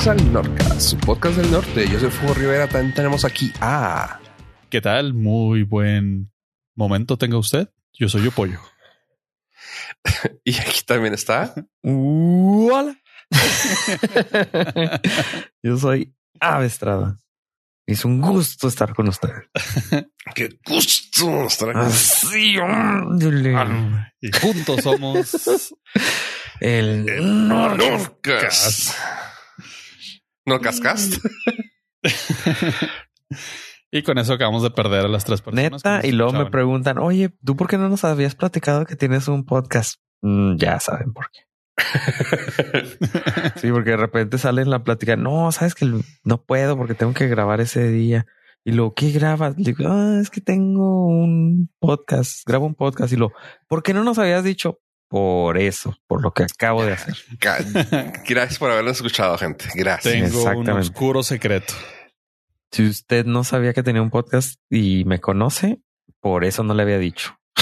Bienvenidos al Norcas, su podcast del norte. Yo soy Fuego Rivera. También tenemos aquí a. ¿Qué tal? Muy buen momento tenga usted. Yo soy yo pollo. y aquí también está. Hola. yo soy Ave Estrada. Es un gusto estar con usted. Qué gusto estar aquí. Así, ándale. Y juntos somos El Norcas. Norcascast. y con eso acabamos de perder a las tres personas. neta. Y luego me preguntan, oye, ¿tú por qué no nos habías platicado que tienes un podcast? Mm, ya saben por qué. Sí, porque de repente sale en la plática, no, sabes que no puedo porque tengo que grabar ese día. Y luego, ¿qué grabas? Le Digo, ah, es que tengo un podcast, grabo un podcast. Y lo, ¿por qué no nos habías dicho? Por eso, por lo que acabo de hacer. Gracias por habernos escuchado, gente. Gracias. Tengo un oscuro secreto. Si usted no sabía que tenía un podcast y me conoce, por eso no le había dicho.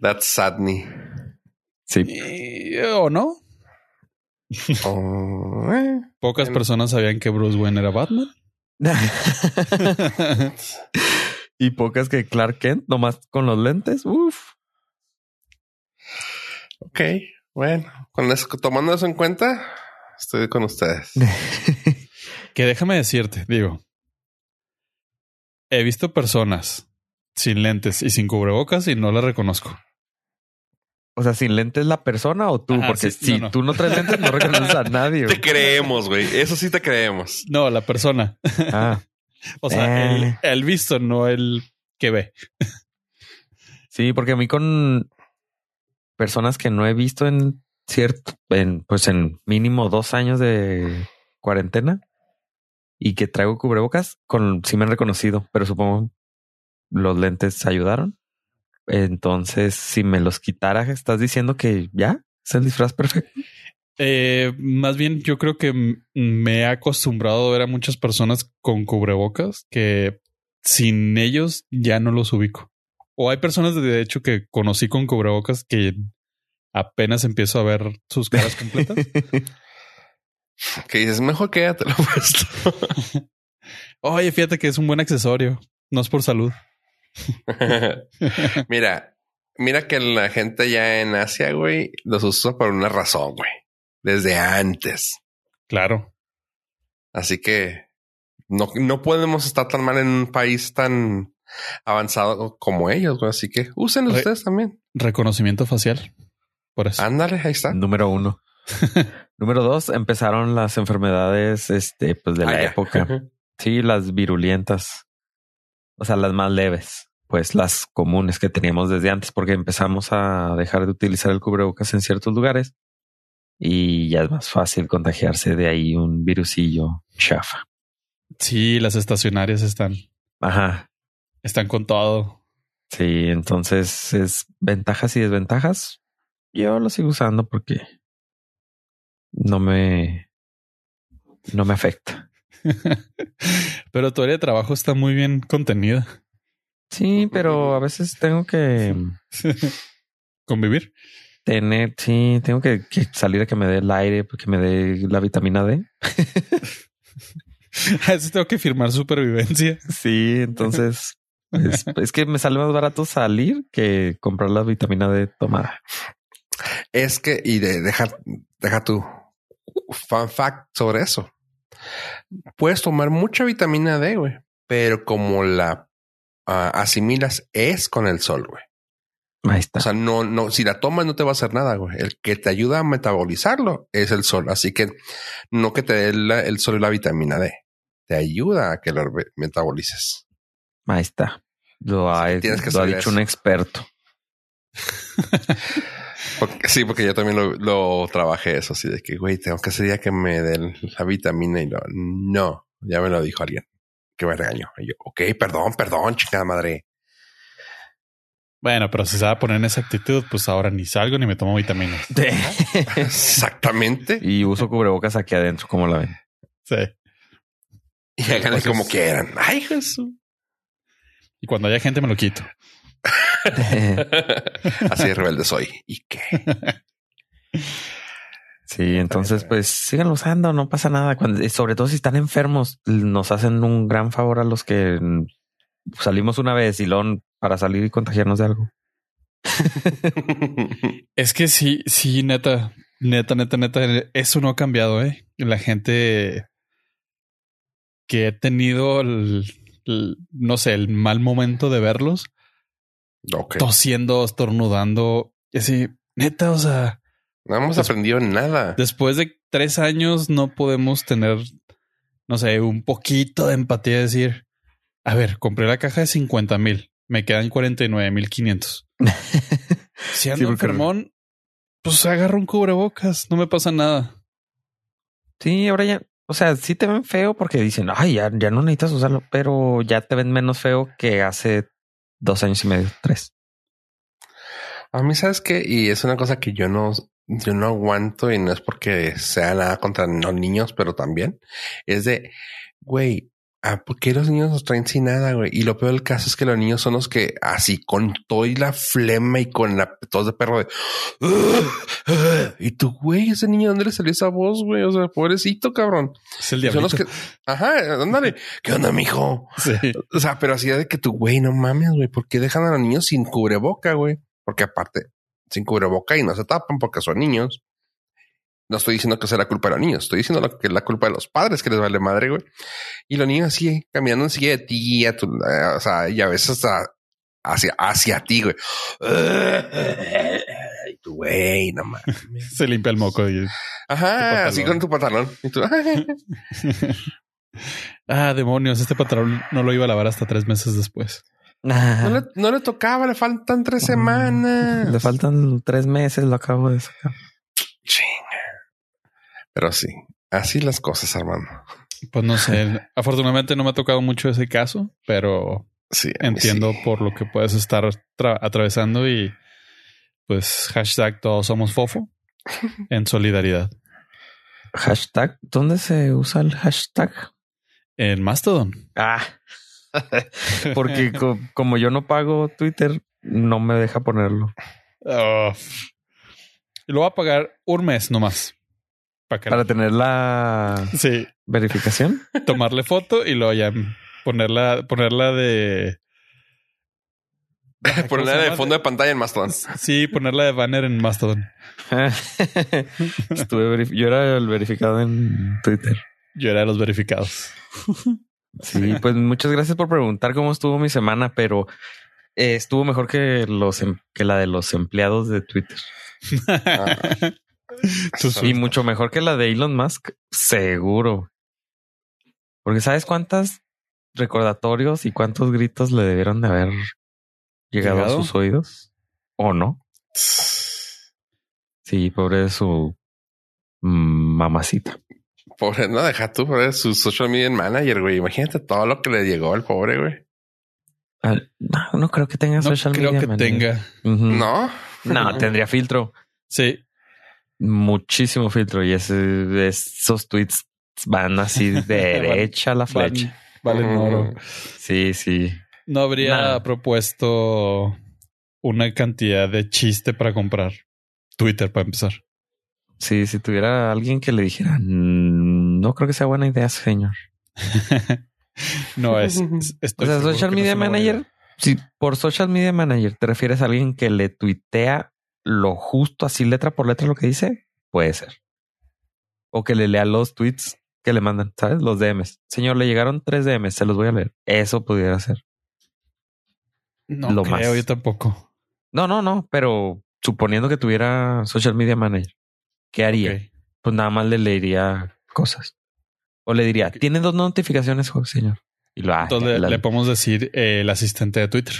That's sadney. Sí. Y- ¿O no? Oh, eh. Pocas Bueno. personas sabían que Bruce Wayne era Batman. y pocas que Clark Kent, nomás con los lentes. Uf. Ok, bueno, con eso, tomando eso en cuenta, estoy con ustedes. que déjame decirte, digo, he visto personas sin lentes y sin cubrebocas y no las reconozco. O sea, sin lentes la persona o tú, Ajá, porque sí, si no, no. tú no traes lentes, no reconoces a nadie. Te güey. creemos, güey. Eso sí te creemos. No, la persona. Ah, O sea, Eh. el, el visto, no el que ve. sí, porque a mí con personas que no he visto en cierto, en pues en mínimo dos años de cuarentena y que traigo cubrebocas, con sí me han reconocido, pero supongo los lentes ayudaron. Entonces, si me los quitara, estás diciendo que ya es el disfraz perfecto. Eh, más bien, yo creo que me he acostumbrado a ver a muchas personas con cubrebocas que sin ellos ya no los ubico. O hay personas de hecho que conocí con cubrebocas que apenas empiezo a ver sus caras completas. Que dices, mejor quédate lo puesto. Oye, fíjate que es un buen accesorio. No es por salud. mira, mira que la gente ya en Asia, güey, los usa por una razón, güey. Desde antes. Claro. Así que no, no podemos estar tan mal en un país tan avanzado como ellos, güey. Así que usen Re- ustedes también. Reconocimiento facial. Por eso. Ándale, ahí está. Número uno. Número dos, empezaron las enfermedades este, pues de la Ah, época. Sí, las virulentas. O sea, las más leves. Pues las comunes que teníamos desde antes, porque empezamos a dejar de utilizar el cubrebocas en ciertos lugares y ya es más fácil contagiarse de ahí un virusillo chafa. Sí, las estacionarias están, Ajá. Están con todo. Sí, entonces es ventajas y desventajas. Yo lo sigo usando porque no me, no me afecta. Pero tu área de trabajo está muy bien contenida. Sí, pero a veces tengo que Convivir. tener, sí, tengo que, que salir a que me dé el aire, que me dé la vitamina D. A veces tengo que firmar supervivencia. Sí, entonces es, es que me sale más barato salir que comprar la vitamina D tomada. Es que, y de deja, deja tu fun fact sobre eso. Puedes tomar mucha vitamina D, güey, pero como la ah, asimilas es con el sol, güey. Ahí está. O sea, no, no, si la tomas no te va a hacer nada, güey. El que te ayuda a metabolizarlo es el sol. Así que no que te dé el sol y la vitamina D. Te ayuda a que lo metabolices. Ahí está. Lo ha, tienes que lo ha dicho eso. un experto. Porque, sí, porque yo también lo, lo trabajé eso, así de que, güey, tengo que ese día que me den la vitamina y no, no, ya me lo dijo alguien que me regañó. Y yo, ok, perdón, perdón, chingada madre. Bueno, pero si se va a poner en esa actitud, pues ahora ni salgo ni me tomo vitaminas. Exactamente. y uso cubrebocas aquí adentro, como la ven. Sí. Y háganle como quieran. Ay, Jesús. Y cuando haya gente me lo quito. Así de rebelde soy. ¿Y qué? Sí, entonces pues sigan usando, no pasa nada. Cuando, sobre todo si están enfermos, nos hacen un gran favor a los que salimos una vez y luego para salir y contagiarnos de algo. es que sí, sí, neta, neta, neta, neta, eso no ha cambiado, eh. La gente que he tenido el, no sé, el mal momento de verlos tosiendo, estornudando. Y así, neta, o sea, no hemos aprendido nada. Después de tres años no podemos tener, no sé, un poquito de empatía. Decir, a ver, compré la caja de 50 mil, me quedan 49 mil 500. si ando enfermón, pues agarro un cubrebocas, no me pasa nada. Sí, ahora ya, o sea, sí te ven feo porque dicen, ay, ya, no necesitas usarlo, pero ya te ven menos feo que hace dos años y medio, tres. A mí, sabes qué? y es una cosa que yo no, yo no aguanto y no es porque sea nada contra los niños, pero también es de, güey, ¿a ¿por qué los niños nos traen sin nada, güey? Y lo peor del caso es que los niños son los que así con todo y la flema y con la tos de perro de, y tú, güey, ese niño, ¿dónde le salió esa voz, güey? O sea, pobrecito, cabrón. Es el diablo. que, ajá, ándale. ¿Qué onda, mijo? Sí. O sea, pero así de que tú, güey, no mames, güey, ¿por qué dejan a los niños sin cubreboca, güey? Porque aparte, sin cubreboca y no se tapan porque son niños. No estoy diciendo que sea la culpa de los niños, estoy diciendo que es la culpa de los padres que les vale madre, güey. Y los niños así caminando en silla de ti, a tu, o sea, y a veces hasta hacia, hacia ti, güey. Y tu güey, no mames. Se limpia el moco. Y Ajá, así con tu pantalón. Y tú, ah, demonios, este pantalón no lo iba a lavar hasta tres meses después. No le, tocaba, le faltan tres semanas. Le faltan tres meses, lo acabo de sacar. Pero sí, así las cosas, Armando. Pues no sé. Afortunadamente no me ha tocado mucho ese caso, pero sí, entiendo por lo que puedes estar atravesando y pues hashtag todos somos fofo en solidaridad. Hashtag, ¿dónde se usa el hashtag? En Mastodon. Ah, Porque como yo no pago Twitter, no me deja ponerlo. Oh. Lo voy a pagar un mes nomás. Para, tener la verificación. Tomarle foto y luego ya ponerla, ponerla de. ponerla de fondo de pantalla en Mastodon. Sí, ponerla de banner en Mastodon. Estuve yo era el verificado en Twitter. Yo era de los verificados. Sí, pues muchas gracias por preguntar cómo estuvo mi semana, pero eh, estuvo mejor que los em, que la de los empleados de Twitter. Y mucho mejor que la de Elon Musk, seguro. Porque sabes cuántas recordatorios y cuántos gritos le debieron de haber llegado, a sus oídos o no. Sí, pobre de su mamacita. Pobre, no deja tú, pobre, su social media manager, güey. Imagínate todo lo que le llegó al pobre, güey. No, no creo que tenga no social creo que tenga. No. No, tendría filtro. Sí. Muchísimo filtro. Y ese, esos tweets van así derecha a la flecha. Vale, oro. Sí, sí. No habría propuesto una cantidad de chiste para comprar Twitter para empezar. Sí, si tuviera alguien que le dijera, mm, no creo que sea buena idea, señor. no es. o sea, social media manager. Si por social media manager te refieres a alguien que le tuitea lo justo, así letra por letra lo que dice, puede ser. O que le lea los tweets que le mandan, ¿sabes? Los DMs. Señor, le llegaron tres DMs, se los voy a leer. Eso pudiera ser. No lo creo, yo tampoco. No, no, no, pero suponiendo que tuviera social media manager. ¿qué haría? Pues nada más le leería cosas. O le diría, tiene dos notificaciones, señor. Y lo, Entonces le, podemos decir eh, el asistente de Twitter.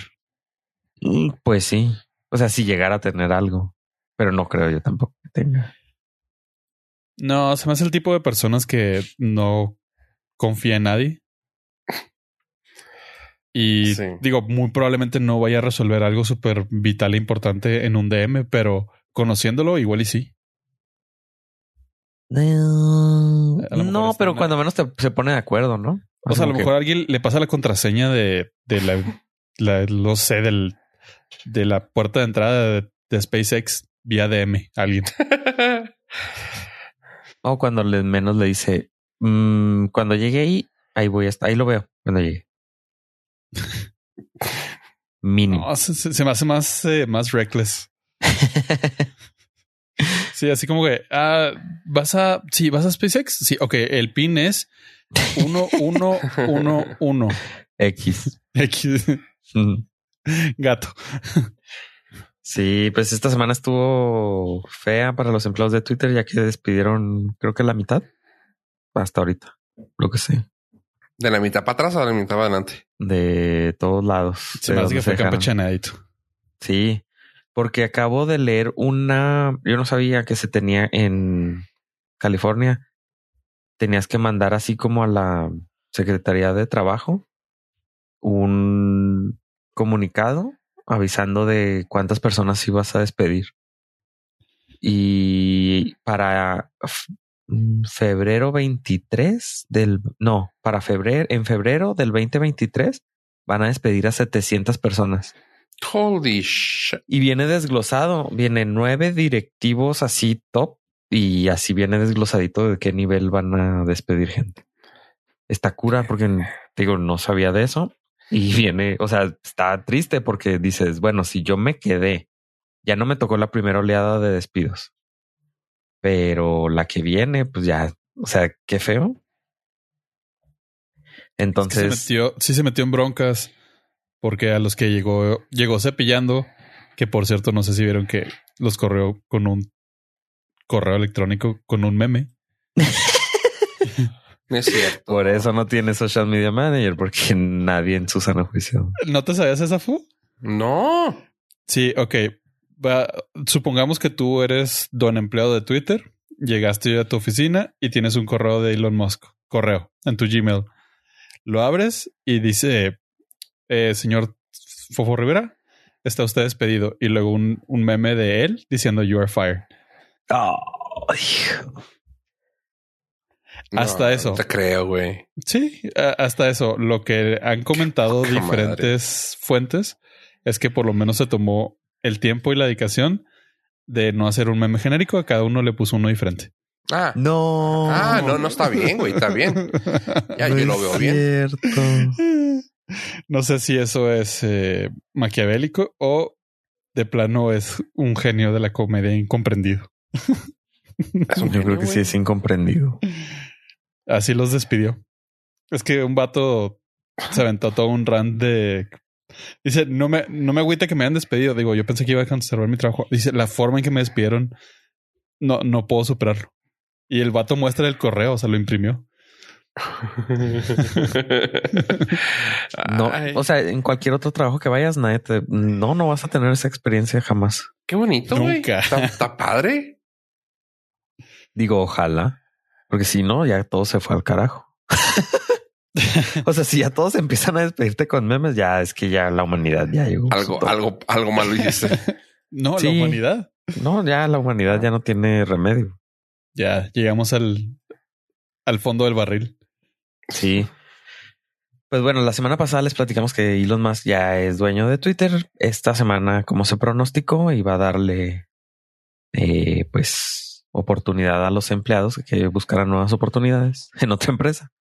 Mm, pues sí. O sea, si llegara a tener algo. Pero no creo yo tampoco que tenga. No, se me hace el tipo de personas que no confía en nadie. Y digo, muy probablemente no vaya a resolver algo súper vital e importante en un DM, pero conociéndolo, igual y sí. No, pero cuando menos se pone de acuerdo, ¿no? O, sea, a lo mejor a alguien le pasa la contraseña de, de la, la, no sé, del, de la puerta de entrada de, SpaceX vía DM alguien. O cuando le, menos le dice, mm, cuando llegue ahí, ahí voy a estar, ahí lo veo cuando llegue. Mínimo. No, se, se- se me hace más, eh, más reckless. Sí, así como que ah, vas a, sí, vas a SpaceX. Sí, ok. El pin es 1111 X. X gato. Sí, pues esta semana estuvo fea para los empleados de Twitter, ya que despidieron, creo que la mitad. Hasta ahorita, lo que sé, ¿De la mitad para atrás o de la mitad para adelante? de todos lados. Se me hace que fue campechanadito. Sí, porque acabo de leer una, yo no sabía que se tenía en California. Tenías que mandar así como a la Secretaría de Trabajo un comunicado avisando de cuántas personas ibas a despedir. Y para mm, febrero 23 del, no, para febrero, en febrero del 2023 van a despedir a 700 personas. Holy shit. Y viene desglosado, viene nueve directivos así top y así viene desglosadito de qué nivel van a despedir gente. Está cura porque digo, no sabía de eso y viene, o sea, está triste porque dices, bueno, si yo me quedé, ya no me tocó la primera oleada de despidos, pero la que viene, pues ya, o sea, qué feo. Entonces, se metió, sí se metió en broncas porque a los que llegó, llegó cepillando, que por cierto, no sé si vieron que los corrió con un correo electrónico con un meme. No es cierto. por eso no tiene social media manager porque nadie en su sano juicio. ¿No te sabías esa fu? No. Sí, ok. Va- supongamos que tú eres don empleado de Twitter, llegaste a tu oficina y tienes un correo de Elon Musk, correo en tu Gmail. Lo abres y dice, eh, señor Fofo Rivera, está usted despedido. Y luego un, un meme de él diciendo, you are fired. Ay, Hasta No, eso. No te creo, güey. Sí, hasta eso. Lo que han comentado diferentes fuentes es que por lo menos se tomó el tiempo y la dedicación de no hacer un meme genérico. A cada uno le puso uno diferente. Ah, no. ah, no, no está bien, güey. Está bien. Ya, No yo lo veo bien. cierto. No sé si eso es eh, maquiavélico o de plano es un genio de la comedia incomprendido. Es un Yo creo genio, que sí es incomprendido. Así los despidió. Es que un vato se aventó todo un rant de. Dice, no me, no me agüita que me hayan despedido. Digo, yo pensé que iba a conservar mi trabajo. Dice, la forma en que me despidieron, no, no puedo superarlo. Y el vato muestra el correo, o sea, lo imprimió. No, Ay, o sea, en cualquier otro trabajo que vayas, nadie te, no, no vas a tener esa experiencia jamás. qué bonito, güey. Nunca. Está, está padre. Digo, ojalá, porque si no, ya todo se fue al carajo. o sea, si ya todos empiezan a despedirte con memes, ya es que ya la humanidad ya llegó. Algo, algo, algo malo hiciste. No, Sí. la humanidad. No, ya la humanidad ya no tiene remedio. Ya llegamos al, al fondo del barril. Sí. Pues bueno, la semana pasada les platicamos que Elon Musk ya es dueño de Twitter. Esta semana, como se pronosticó, iba a darle eh, pues oportunidad a los empleados que buscaran nuevas oportunidades en otra empresa.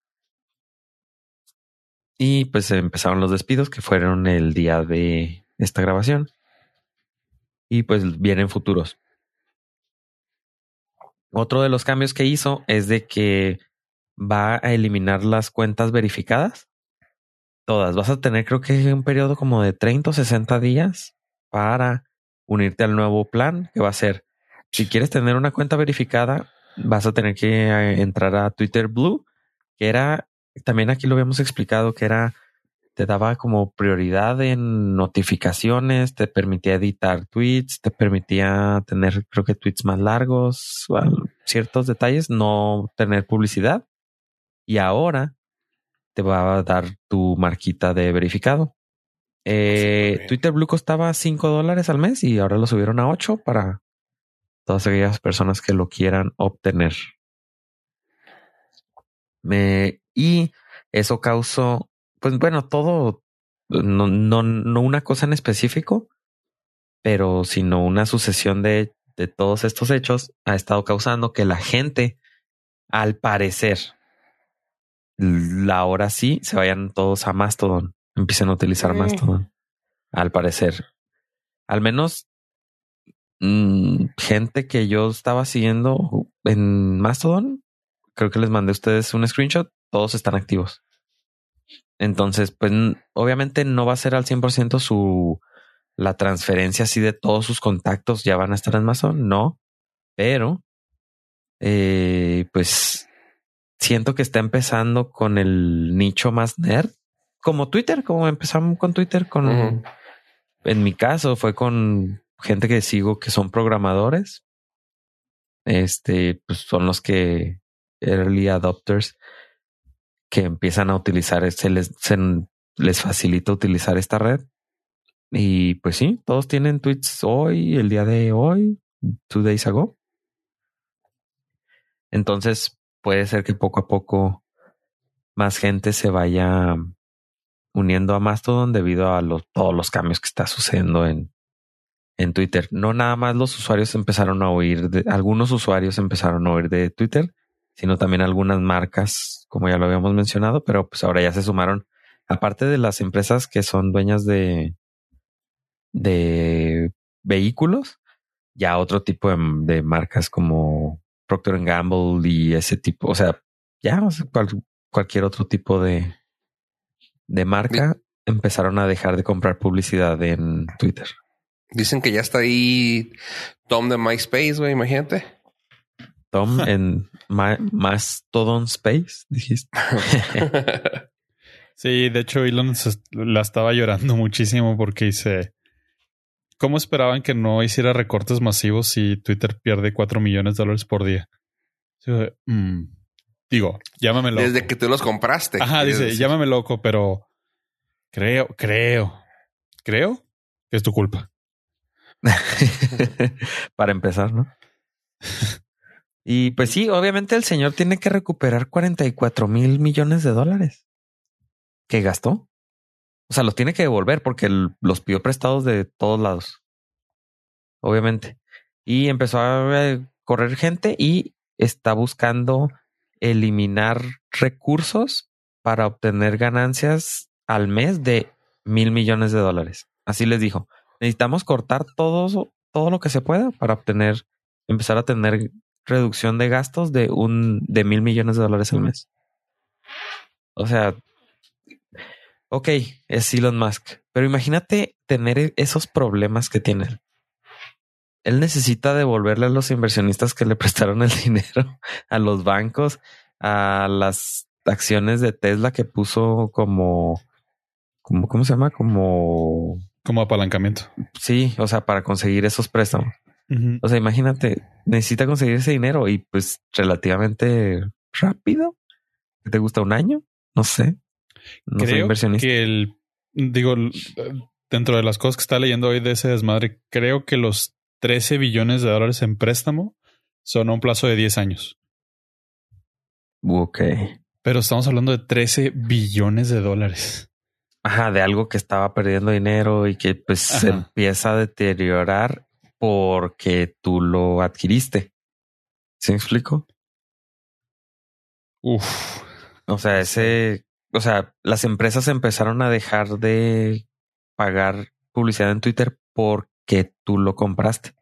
Y pues empezaron los despidos que fueron el día de esta grabación. Y pues vienen futuros. Otro de los cambios que hizo es de que va a eliminar las cuentas verificadas. Todas. Vas a tener creo que un periodo como de 30 o 60 días para unirte al nuevo plan que va a ser. Si quieres tener una cuenta verificada, vas a tener que eh, entrar a Twitter Blue, que era, también aquí lo habíamos explicado, que era, te daba como prioridad en notificaciones, te permitía editar tweets, te permitía tener creo que tweets más largos, ciertos detalles, no tener publicidad. Y ahora te va a dar tu marquita de verificado. Eh, Súper bien. Twitter Blue costaba 5 dólares al mes y ahora lo subieron a 8 para todas aquellas personas que lo quieran obtener. Me, y eso causó, pues bueno, todo, no, no, no una cosa en específico, pero sino una sucesión de, de todos estos hechos ha estado causando que la gente al parecer, la hora sí se vayan todos a Mastodon, empiecen a utilizar Mm. Mastodon. Al parecer, al menos mm, gente que yo estaba siguiendo en Mastodon, creo que les mandé a ustedes un screenshot, todos están activos. Entonces, pues obviamente no va a ser al 100% su la transferencia así de todos sus contactos ya van a estar en Amazon, no, pero eh, pues siento que está empezando con el nicho más nerd, como Twitter, como empezamos con Twitter, con en mi caso fue con gente que sigo que son programadores. Este, pues son los que early adopters que empiezan a utilizar, se les, se les facilita utilizar esta red. Y pues sí, todos tienen tweets hoy, el día de hoy, two days ago. Entonces puede ser que poco a poco más gente se vaya uniendo a Mastodon debido a los, todos los cambios que está sucediendo en, en Twitter. No nada más los usuarios empezaron a oír, de, algunos usuarios empezaron a oír de Twitter, sino también algunas marcas, como ya lo habíamos mencionado, pero pues ahora ya se sumaron, aparte de las empresas que son dueñas de, de vehículos, ya otro tipo de, de marcas como Procter Gamble y ese tipo, o sea, ya cual, cualquier otro tipo de, de marca empezaron a dejar de comprar publicidad en Twitter. Dicen que ya está ahí Tom de MySpace, güey, imagínate. Tom en Ma Mastodon Space, dijiste. Sí, de hecho Elon la estaba llorando muchísimo porque dice, ¿cómo esperaban que no hiciera recortes masivos si Twitter pierde 4 millones de dólares por día? Sí, mm, digo, llámame loco. Desde que tú los compraste. Ajá, dice, decir. llámame loco, pero creo, creo, creo que es tu culpa. Para empezar, ¿no? Y pues sí, obviamente el señor tiene que recuperar 44 mil millones de dólares que gastó. O sea, los tiene que devolver porque los pidió prestados de todos lados. Obviamente. Y empezó a eh, correr gente y está buscando eliminar recursos para obtener ganancias al mes de mil millones de dólares. Así les dijo. Necesitamos cortar todo, todo lo que se pueda para obtener, empezar a tener reducción de gastos de un de mil millones de dólares al mes. O sea, ok, es Elon Musk, pero imagínate tener e- esos problemas que tiene. Él necesita devolverle a los inversionistas que le prestaron el dinero, a los bancos, a las acciones de Tesla que puso como, como ¿cómo se llama? Como, Como apalancamiento. sí, o sea, para conseguir esos préstamos. O sea, imagínate, necesita conseguir ese dinero y pues relativamente rápido. ¿Te gusta un año? No sé. No soy creo inversionista. que el, digo, dentro de las cosas que está leyendo hoy de ese desmadre, creo que los 13 billones de dólares en préstamo son a un plazo de 10 años. Ok. Pero estamos hablando de 13 billones de dólares. Ajá, de algo que estaba perdiendo dinero y que pues se empieza a deteriorar porque tú lo adquiriste. ¿Sí me explico? Uf. O sea, ese, o sea, las empresas empezaron a dejar de pagar publicidad en Twitter porque tú lo compraste.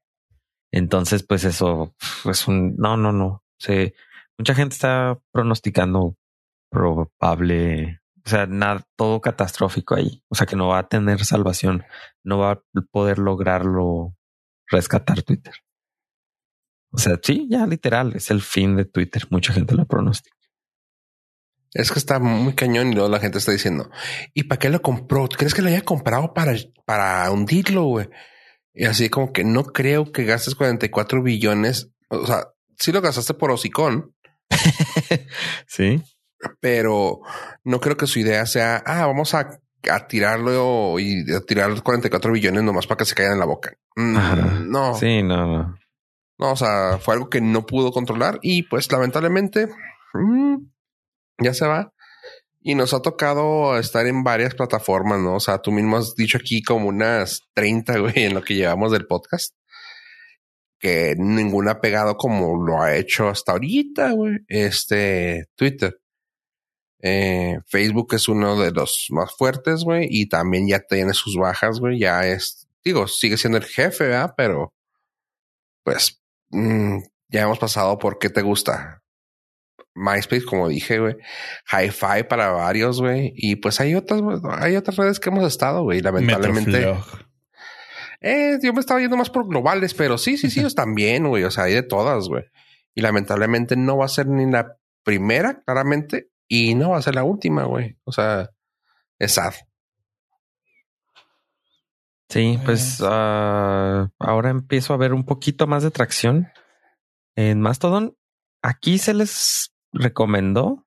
Entonces, pues eso es un no, no, no. Se, mucha gente está pronosticando probable, o sea, nada, todo catastrófico ahí. O sea, que no va a tener salvación, no va a poder lograrlo rescatar Twitter. O sea, sí, ya literal, es el fin de Twitter. Mucha gente lo pronostica. Es que está muy cañón y luego la gente está diciendo, ¿y para qué lo compró? ¿Tú crees que lo haya comprado para, para hundirlo, güey? Y así como que no creo que gastes 44 billones. O sea, sí lo gastaste por hocicón, sí. Pero no creo que su idea sea, ah, vamos a, a tirarlo y a tirar los 44 billones nomás para que se caigan en la boca. Mm, no, Sí, no, no. no, o sea, fue algo que no pudo controlar y pues lamentablemente mm, ya se va. Y nos ha tocado estar en varias plataformas, ¿no? O sea, tú mismo has dicho aquí como unas 30, güey, en lo que llevamos del podcast. que ninguna ha pegado como lo ha hecho hasta ahorita, güey. Este Twitter. Eh, Facebook es uno de los más fuertes, güey, y también ya tiene sus bajas, güey. Ya es, digo, sigue siendo el jefe, ¿verdad? Pero, pues, mm, ya hemos pasado por qué te gusta. MySpace, como dije, güey. Hi-Fi para varios, güey. Y pues hay otras, hay otras redes que hemos estado, güey. Lamentablemente. Eh, yo me estaba yendo más por globales, pero sí, sí, sí, están bien, güey. O sea, hay de todas, güey. Y lamentablemente no va a ser ni la primera, claramente, y no va a ser la última, güey. O sea, es sad. Sí, pues uh, ahora empiezo a ver un poquito más de tracción en Mastodon. Aquí se les recomendó,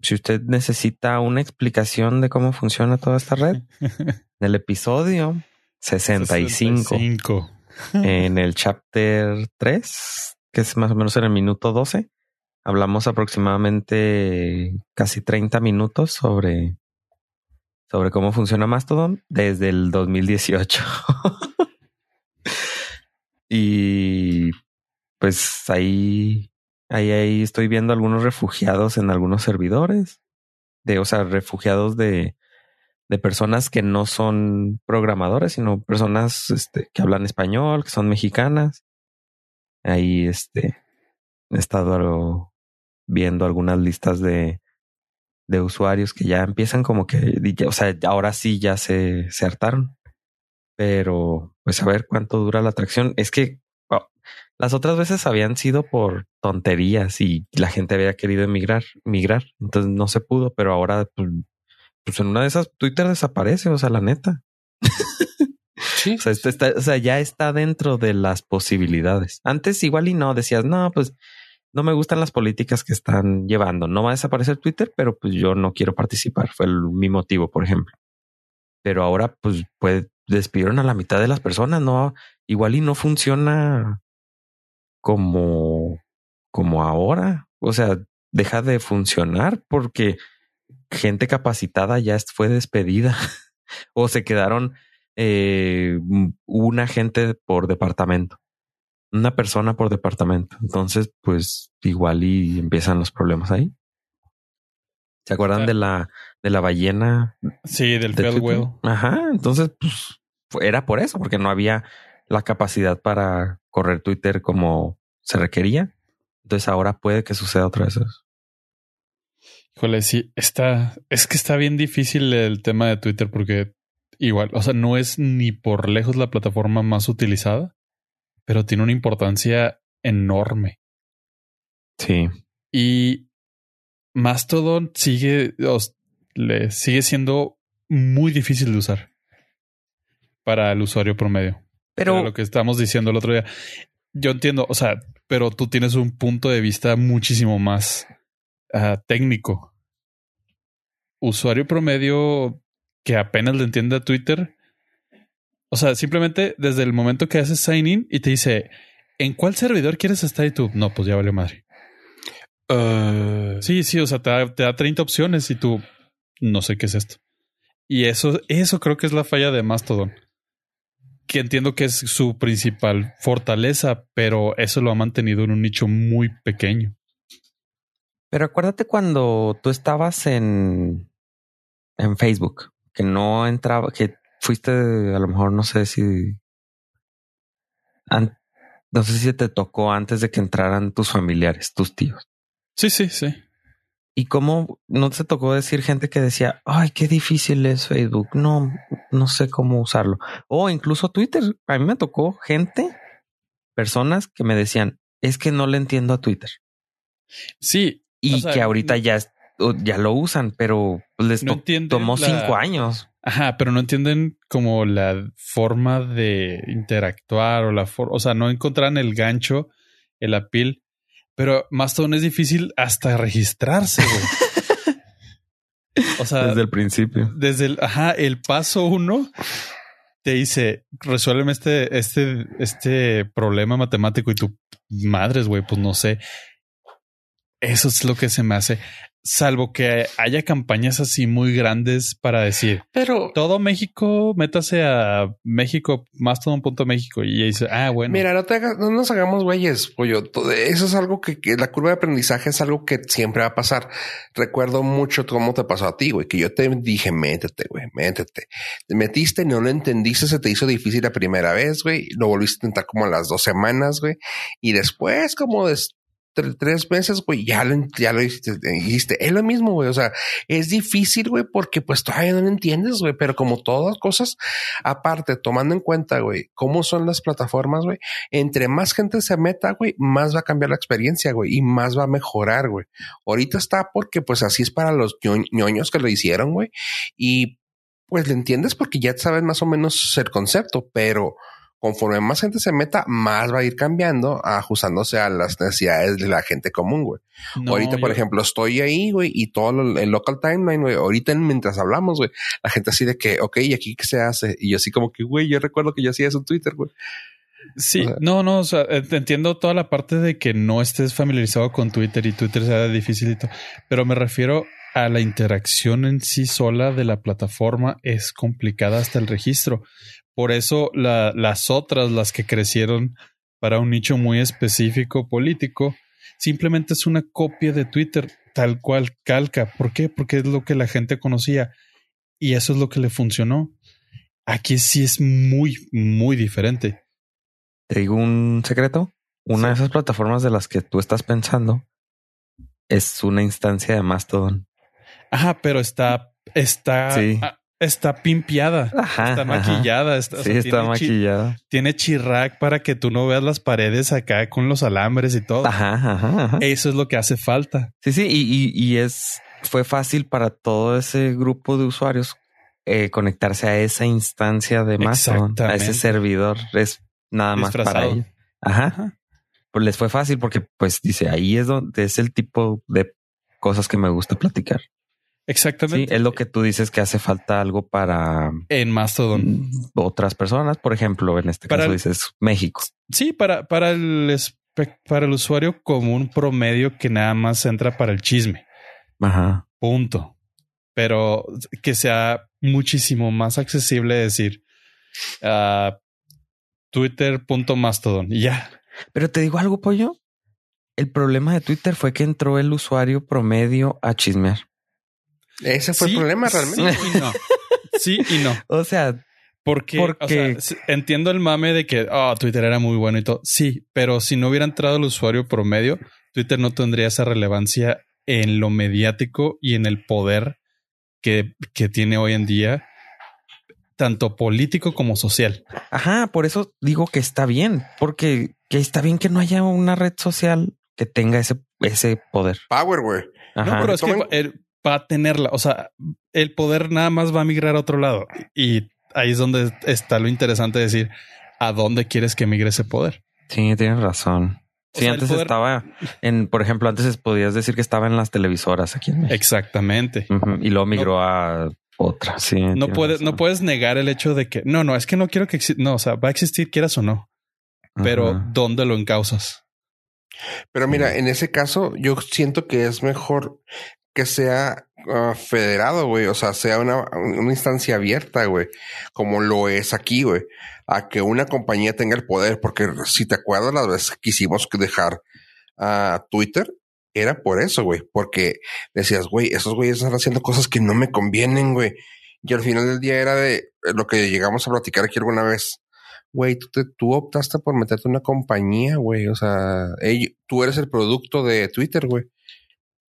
si usted necesita una explicación de cómo funciona toda esta red, del episodio 65, en el chapter 3, que es más o menos en el minuto 12. Hablamos aproximadamente casi 30 minutos sobre, sobre cómo funciona Mastodon desde el 2018. y pues ahí, ahí, ahí estoy viendo algunos refugiados en algunos servidores. De, o sea, refugiados de, de personas que no son programadores, sino personas este, que hablan español, que son mexicanas. Ahí este, he estado viendo algunas listas de, de usuarios que ya empiezan como que, o sea, ahora sí ya se, se hartaron. Pero, pues a ver cuánto dura la atracción. Es que oh, las otras veces habían sido por tonterías y la gente había querido emigrar, migrar. Entonces no se pudo, pero ahora, pues, pues en una de esas Twitter desaparece, o sea, la neta. Sí. o, sea, está, o sea, ya está dentro de las posibilidades. Antes igual y no, decías, no, pues no me gustan las políticas que están llevando. No va a desaparecer Twitter, pero pues yo no quiero participar. Fue mi motivo, por ejemplo. Pero ahora, pues, despidieron a la mitad de las personas. No, igual y no funciona como, como ahora. O sea, deja de funcionar porque gente capacitada ya fue despedida o se quedaron eh, una gente por departamento una persona por departamento. Entonces, pues igual y empiezan los problemas ahí. ¿Se acuerdan de la de la ballena? Sí, del de Ajá. Entonces, pues era por eso, porque no había la capacidad para correr Twitter como se requería. Entonces ahora puede que suceda otra vez eso. Híjole, sí, está, es que está bien difícil el tema de Twitter porque igual, o sea, no es ni por lejos la plataforma más utilizada pero tiene una importancia enorme. Sí. Y Mastodon sigue, le sigue siendo muy difícil de usar para el usuario promedio. Pero lo que estamos diciendo el otro día, yo entiendo, o sea, pero tú tienes un punto de vista muchísimo más ah, técnico. Usuario promedio que apenas le entiende a Twitter, o sea, simplemente desde el momento que haces sign in y te dice, ¿en cuál servidor quieres estar? Y tú, no, pues ya vale madre. Uh, sí, sí, o sea, te da, 30 opciones y tú, no sé qué es esto. Y eso, eso creo que es la falla de Mastodon. Que entiendo que es su principal fortaleza, pero eso lo ha mantenido en un nicho muy pequeño. Pero acuérdate cuando tú estabas en, en Facebook, que no entraba, que fuiste a lo mejor no sé si no sé si te tocó antes de que entraran tus familiares, tus tíos. Sí, sí, sí. ¿Y cómo no te tocó decir gente que decía, ay, qué difícil es Facebook? No, no sé cómo usarlo. O incluso Twitter. A mí me tocó gente, personas que me decían, es que no le entiendo a Twitter. Sí. Y que ahorita ya, ya lo usan, pero les tomó cinco años. Ajá, pero no entienden como la forma de interactuar o la forma, o sea, no encontraron el gancho, el apil, pero Mastodon es difícil hasta registrarse, güey. O sea, desde el principio. Desde el, ajá, el paso uno te dice, resuélveme este, este, este problema matemático y tu madres, güey, pues no sé. Eso es lo que se me hace. Salvo que haya campañas así muy grandes para decir, Pero todo México, métase a México, más todo un punto México. Y dice, ah, bueno. Mira, no, te hagas, no nos hagamos güeyes, pollo. Todo- Eso es algo que, que la curva de aprendizaje es algo que siempre va a pasar. Recuerdo mucho cómo te pasó a ti, güey, que yo te dije, métete, güey, métete. Te metiste, no lo entendiste, se te hizo difícil la primera vez, güey. Lo volviste a intentar como a las dos semanas, güey. Y después, como de tre- tres meses, güey, ya lo, ya lo dijiste. Es lo mismo, güey. O sea, es difícil, güey, porque pues todavía no lo entiendes, güey. Pero como todas cosas, aparte, tomando en cuenta, güey, cómo son las plataformas, güey, entre más gente se meta, güey, más va a cambiar la experiencia, güey, y más va a mejorar, güey. Ahorita está porque pues así es para los ño- ñoños que lo hicieron, güey. Y pues le entiendes porque ya sabes más o menos el concepto, pero conforme más gente se meta, más va a ir cambiando, ajustándose a las necesidades de la gente común, güey. No, ahorita, por ejemplo, estoy ahí, güey, y todo lo- el local timeline, güey, ahorita en- mientras hablamos, güey, la gente así de que, ok, ¿y aquí qué se hace? Y yo así como que, güey, yo recuerdo que yo hacía eso en Twitter, güey. Sí, O sea- no, no, o sea, eh, entiendo toda la parte de que no estés familiarizado con Twitter y Twitter sea difícil y todo, pero me refiero a la interacción en sí sola de la plataforma es complicada hasta el registro. Por eso la- las otras, las que crecieron para un nicho muy específico político, simplemente es una copia de Twitter, tal cual calca. ¿Por qué? Porque es lo que la gente conocía y eso es lo que le funcionó. Aquí sí es muy, muy diferente. Te digo un secreto. Una Sí. de esas plataformas de las que tú estás pensando es una instancia de Mastodon. Ajá, pero está, está, Sí. Está pimpeada, Ajá. está maquillada, está, o Sí, sea, está tiene, chi- maquillada. tiene chirrac para que tú no veas las paredes acá con los alambres y todo. Ajá, ajá, ajá. Eso es lo que hace falta. Sí, sí, y, y, y es fue fácil para todo ese grupo de usuarios eh, conectarse a esa instancia de Mastodon, a ese servidor. Es nada más para ellos. Ajá. Ajá. Pues les fue fácil porque, pues, dice ahí es donde es el tipo de cosas que me gusta platicar. Sí, Exactamente. es lo que tú dices que hace falta algo para En Mastodon. mm, otras personas. Por ejemplo, en este Para caso el- dices México. Sí, para, para el para el usuario común promedio que nada más entra para el chisme. Ajá. Punto. Pero que sea muchísimo más accesible decir ah, Twitter.mastodon y ya. Pero te digo algo, pollo. El problema de Twitter fue que entró el usuario promedio a chismear. Ese fue Sí, el problema realmente. Sí y no. Sí y no. O sea, Porque, Porque- o sea, s- entiendo el mame de que oh, Twitter era muy bueno y todo. Sí, pero si no hubiera entrado el usuario promedio, Twitter no tendría esa relevancia en lo mediático y en el poder que, que tiene hoy en día, tanto político como social. ajá, por eso digo que está bien, porque que está bien que no haya una red social que tenga ese, ese poder. Power, güey. Ajá. No, pero es que va, a tenerla. O sea, el poder nada más va a migrar a otro lado. Y ahí es donde está lo interesante de decir a dónde quieres que migre ese poder. Sí, tienes razón. O Sí, sea, antes poder- estaba en, por ejemplo, antes podías decir que estaba en las televisoras aquí en México. Exactamente. Y luego migró a otra. Sí, No puedes, no puedes negar el hecho de que no, no, es que no quiero que exista. No, o sea, va a existir, quieras o no, pero. ¿dónde lo encausas? Pero mira, en ese caso, yo siento que es mejor que sea ah, federado, güey. O sea, sea una, una instancia abierta, güey. Como lo es aquí, güey. A que una compañía tenga el poder. Porque si te acuerdas las veces que quisimos dejar a Twitter, era por eso, güey. Porque decías, güey, esos güeyes están haciendo cosas que no me convienen, güey. Y al final del día era de lo que llegamos a platicar aquí alguna vez. Güey, tú, te- tú optaste por meterte en una compañía, güey. O sea, tú eres el producto de Twitter, güey.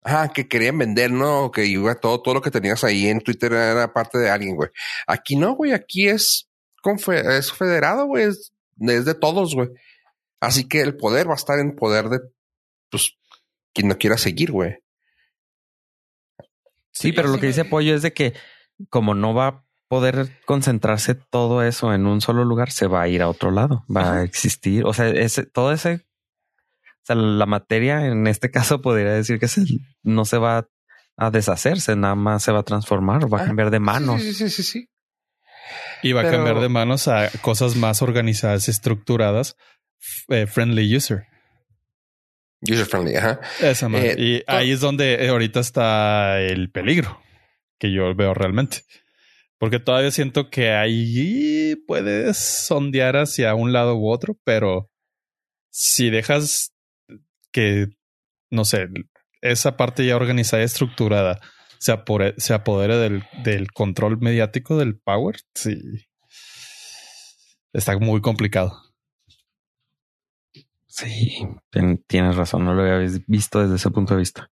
Ah, que querían vender, ¿no? Que iba todo, todo lo que tenías ahí en Twitter era parte de alguien, güey. Aquí no, güey. Aquí es, confe- es federado, güey. Es, es de todos, güey. Así que el poder va a estar en poder de, pues, quien no quiera seguir, güey. Sí, pero lo que dice Pollo es de que como no va a poder concentrarse todo eso en un solo lugar, se va a ir a otro lado, va a existir. O sea, ese, todo ese, sea, la materia en este caso podría decir que se, no se va a deshacerse, nada más se va a transformar, va a Ah, cambiar de manos. Sí, sí, sí, sí. sí. Y va Pero- a cambiar de manos a cosas más organizadas, estructuradas, eh, friendly user. User friendly, ajá. Esa madre. Eh, y ahí es donde ahorita está el peligro que yo veo realmente. Porque todavía siento que ahí puedes sondear hacia un lado u otro, pero si dejas que, no sé, esa parte ya organizada y estructurada se, apore- se apodere del, del control mediático del power, sí. Está muy complicado. Sí, tien- tienes razón, no lo había visto desde ese punto de vista.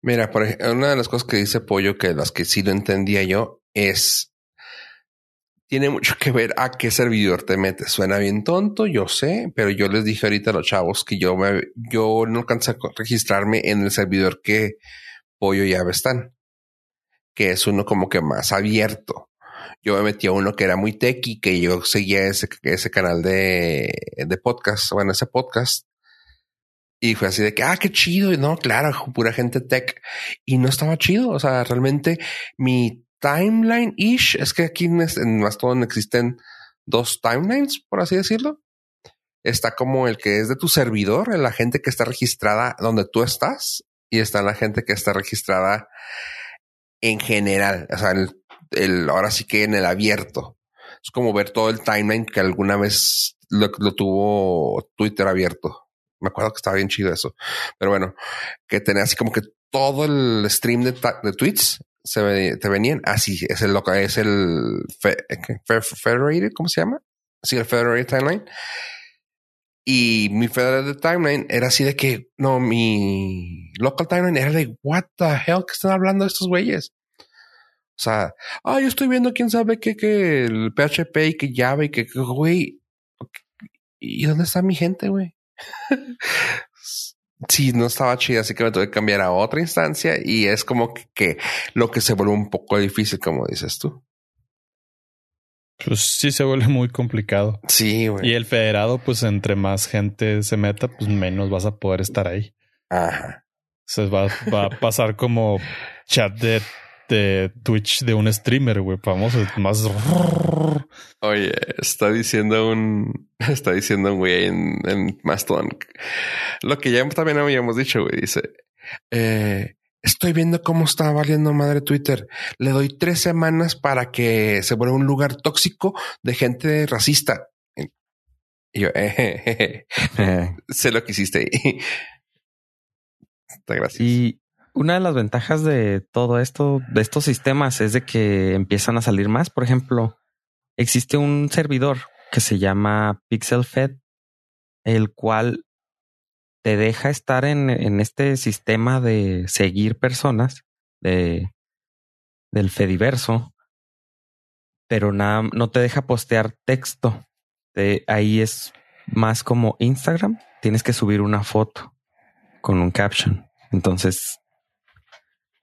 Mira, por ejemplo, una de las cosas que dice Pollo, que las que sí lo entendía yo, es tiene mucho que ver a qué servidor te metes. Suena bien tonto, yo sé, pero yo les dije ahorita a los chavos que yo me, yo no alcancé a registrarme en el servidor que Pollo y Ave están, que es uno como que más abierto. Yo me metí a uno que era muy techy, que yo seguía ese, ese canal de, de podcast, bueno, ese podcast. Y fue así de que, ah, qué chido. Y no, claro, pura gente tech. Y no estaba chido. O sea, realmente mi timeline ish es que aquí en, Mastodon existen dos timelines, por así decirlo. Está como el que es de tu servidor, la gente que está registrada donde tú estás, y está la gente que está registrada en general. O sea, el, el- ahora sí que en el abierto. Es como ver todo el timeline que alguna vez lo, tuvo Twitter abierto. Me acuerdo que estaba bien chido eso. Pero bueno, que tenía así como que todo el stream de, de tweets se te venían así. Es el loca, es el fe- ¿qué? Fe- Federated, ¿cómo se llama? Sí, el Federated Timeline. Y mi Federated Timeline era así de que no, mi local timeline era de what the hell que están hablando estos güeyes. O sea, ah, yo estoy viendo quién sabe qué, que el PHP y que Java y que, güey, ¿y dónde está mi gente, güey? sí, no estaba chida, así que me tuve que cambiar a otra instancia y es como que, que lo que se vuelve un poco difícil, como dices tú. Pues sí se vuelve muy complicado. Sí, güey. Y el federado, pues entre más gente se meta, pues menos vas a poder estar ahí. Ajá. Se va, va a pasar como chat de, de Twitch de un streamer, güey, famoso, más. Oye, está diciendo un, está diciendo un güey en, en Mastodon. Lo que ya también habíamos dicho, güey, dice, eh, estoy viendo cómo está valiendo madre Twitter. Le doy tres semanas para que se vuelva un lugar tóxico de gente racista. Y yo, eh, Eh, sé lo que hiciste. Está gracias. Y una de las ventajas de todo esto, de estos sistemas, es de que empiezan a salir más. Por ejemplo, existe un servidor que se llama PixelFed, el cual te deja estar en, en este sistema de seguir personas de, del Fediverso, pero nada, no te deja postear texto. Te- ahí es más como Instagram. Tienes que subir una foto con un caption. Entonces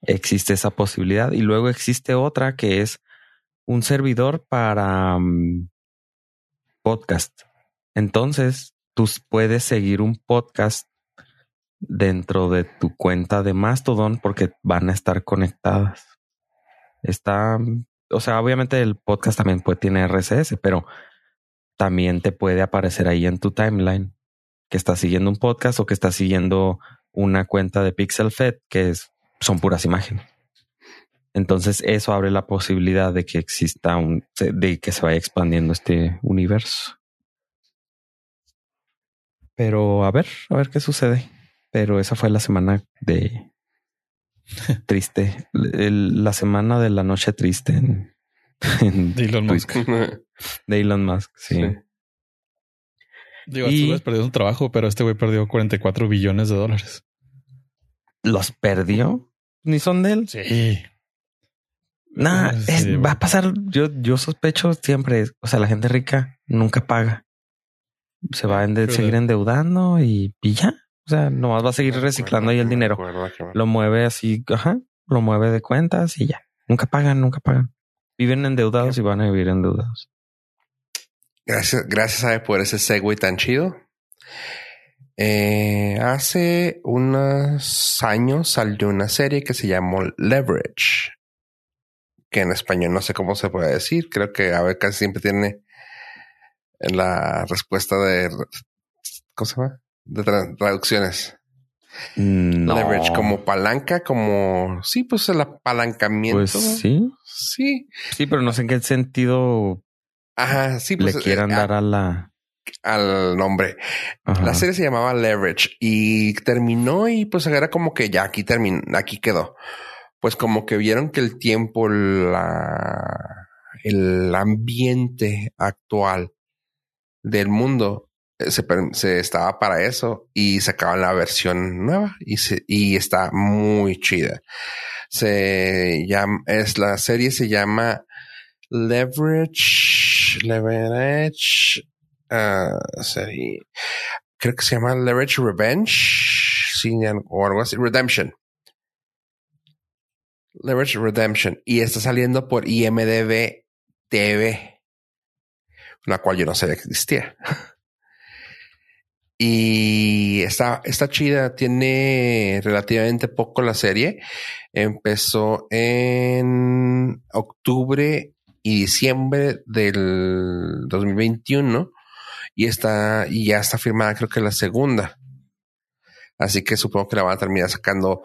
existe esa posibilidad. Y luego existe otra que es un servidor para mm, podcast. Entonces tú puedes seguir un podcast dentro de tu cuenta de Mastodon porque van a estar conectadas. Está, mm, o sea, obviamente el podcast también puede tiene RSS, pero también te puede aparecer ahí en tu timeline que estás siguiendo un podcast o que estás siguiendo una cuenta de PixelFed que es, son puras imágenes. Entonces eso abre la posibilidad de que exista un, de que se vaya expandiendo este universo. Pero a ver, a ver qué sucede. Pero esa fue la semana de triste, El- la semana de la noche triste en, en De Elon Musk. De Elon Musk. Sí. Sí. Digo, Y- güeyes perdieron su trabajo, pero este güey perdió 44 billones de dólares. Los perdió. Ni son de él. Sí. Nah, Sí, es- güey. va a pasar. Yo, yo sospecho siempre. O sea, la gente rica nunca paga. Se va a ende- Pero- seguir endeudando y, y ya. O sea, nomás va a seguir reciclando ahí el dinero. Lo mueve así, ajá, lo mueve de cuentas y ya. Nunca pagan, nunca pagan. Viven endeudados y van a vivir endeudados. Gracias, gracias a por ese segue tan chido. Eh, hace unos años salió una serie que se llamó Leverage, que en español no sé cómo se puede decir. Creo que a ver casi siempre tiene la respuesta de ¿cómo se llama? de tra- traducciones. No. Leverage como palanca, como sí, pues el apalancamiento. Pues sí. Sí. Sí, pero no sé en qué sentido Ajá, sí, le pues quieran eh, dar a la. Al nombre. Ajá. La serie se llamaba Leverage y terminó y pues era como que ya aquí terminó, aquí quedó. Pues como que vieron que el tiempo, la, el ambiente actual del mundo eh, se, se estaba para eso y sacaban la versión nueva y, se, y está muy chida. Se llama, es la serie se llama Leverage, Leverage, ah, serie, creo que se llama Leverage Revenge sí, o algo así, Redemption. Leverage Redemption y está saliendo por IMDB TV, la cual yo no sabía que existía. Y está, está chida, tiene relativamente poco la serie. Empezó en octubre y diciembre del 2021 y está, y ya está firmada creo que la segunda. Así que supongo que la van a terminar sacando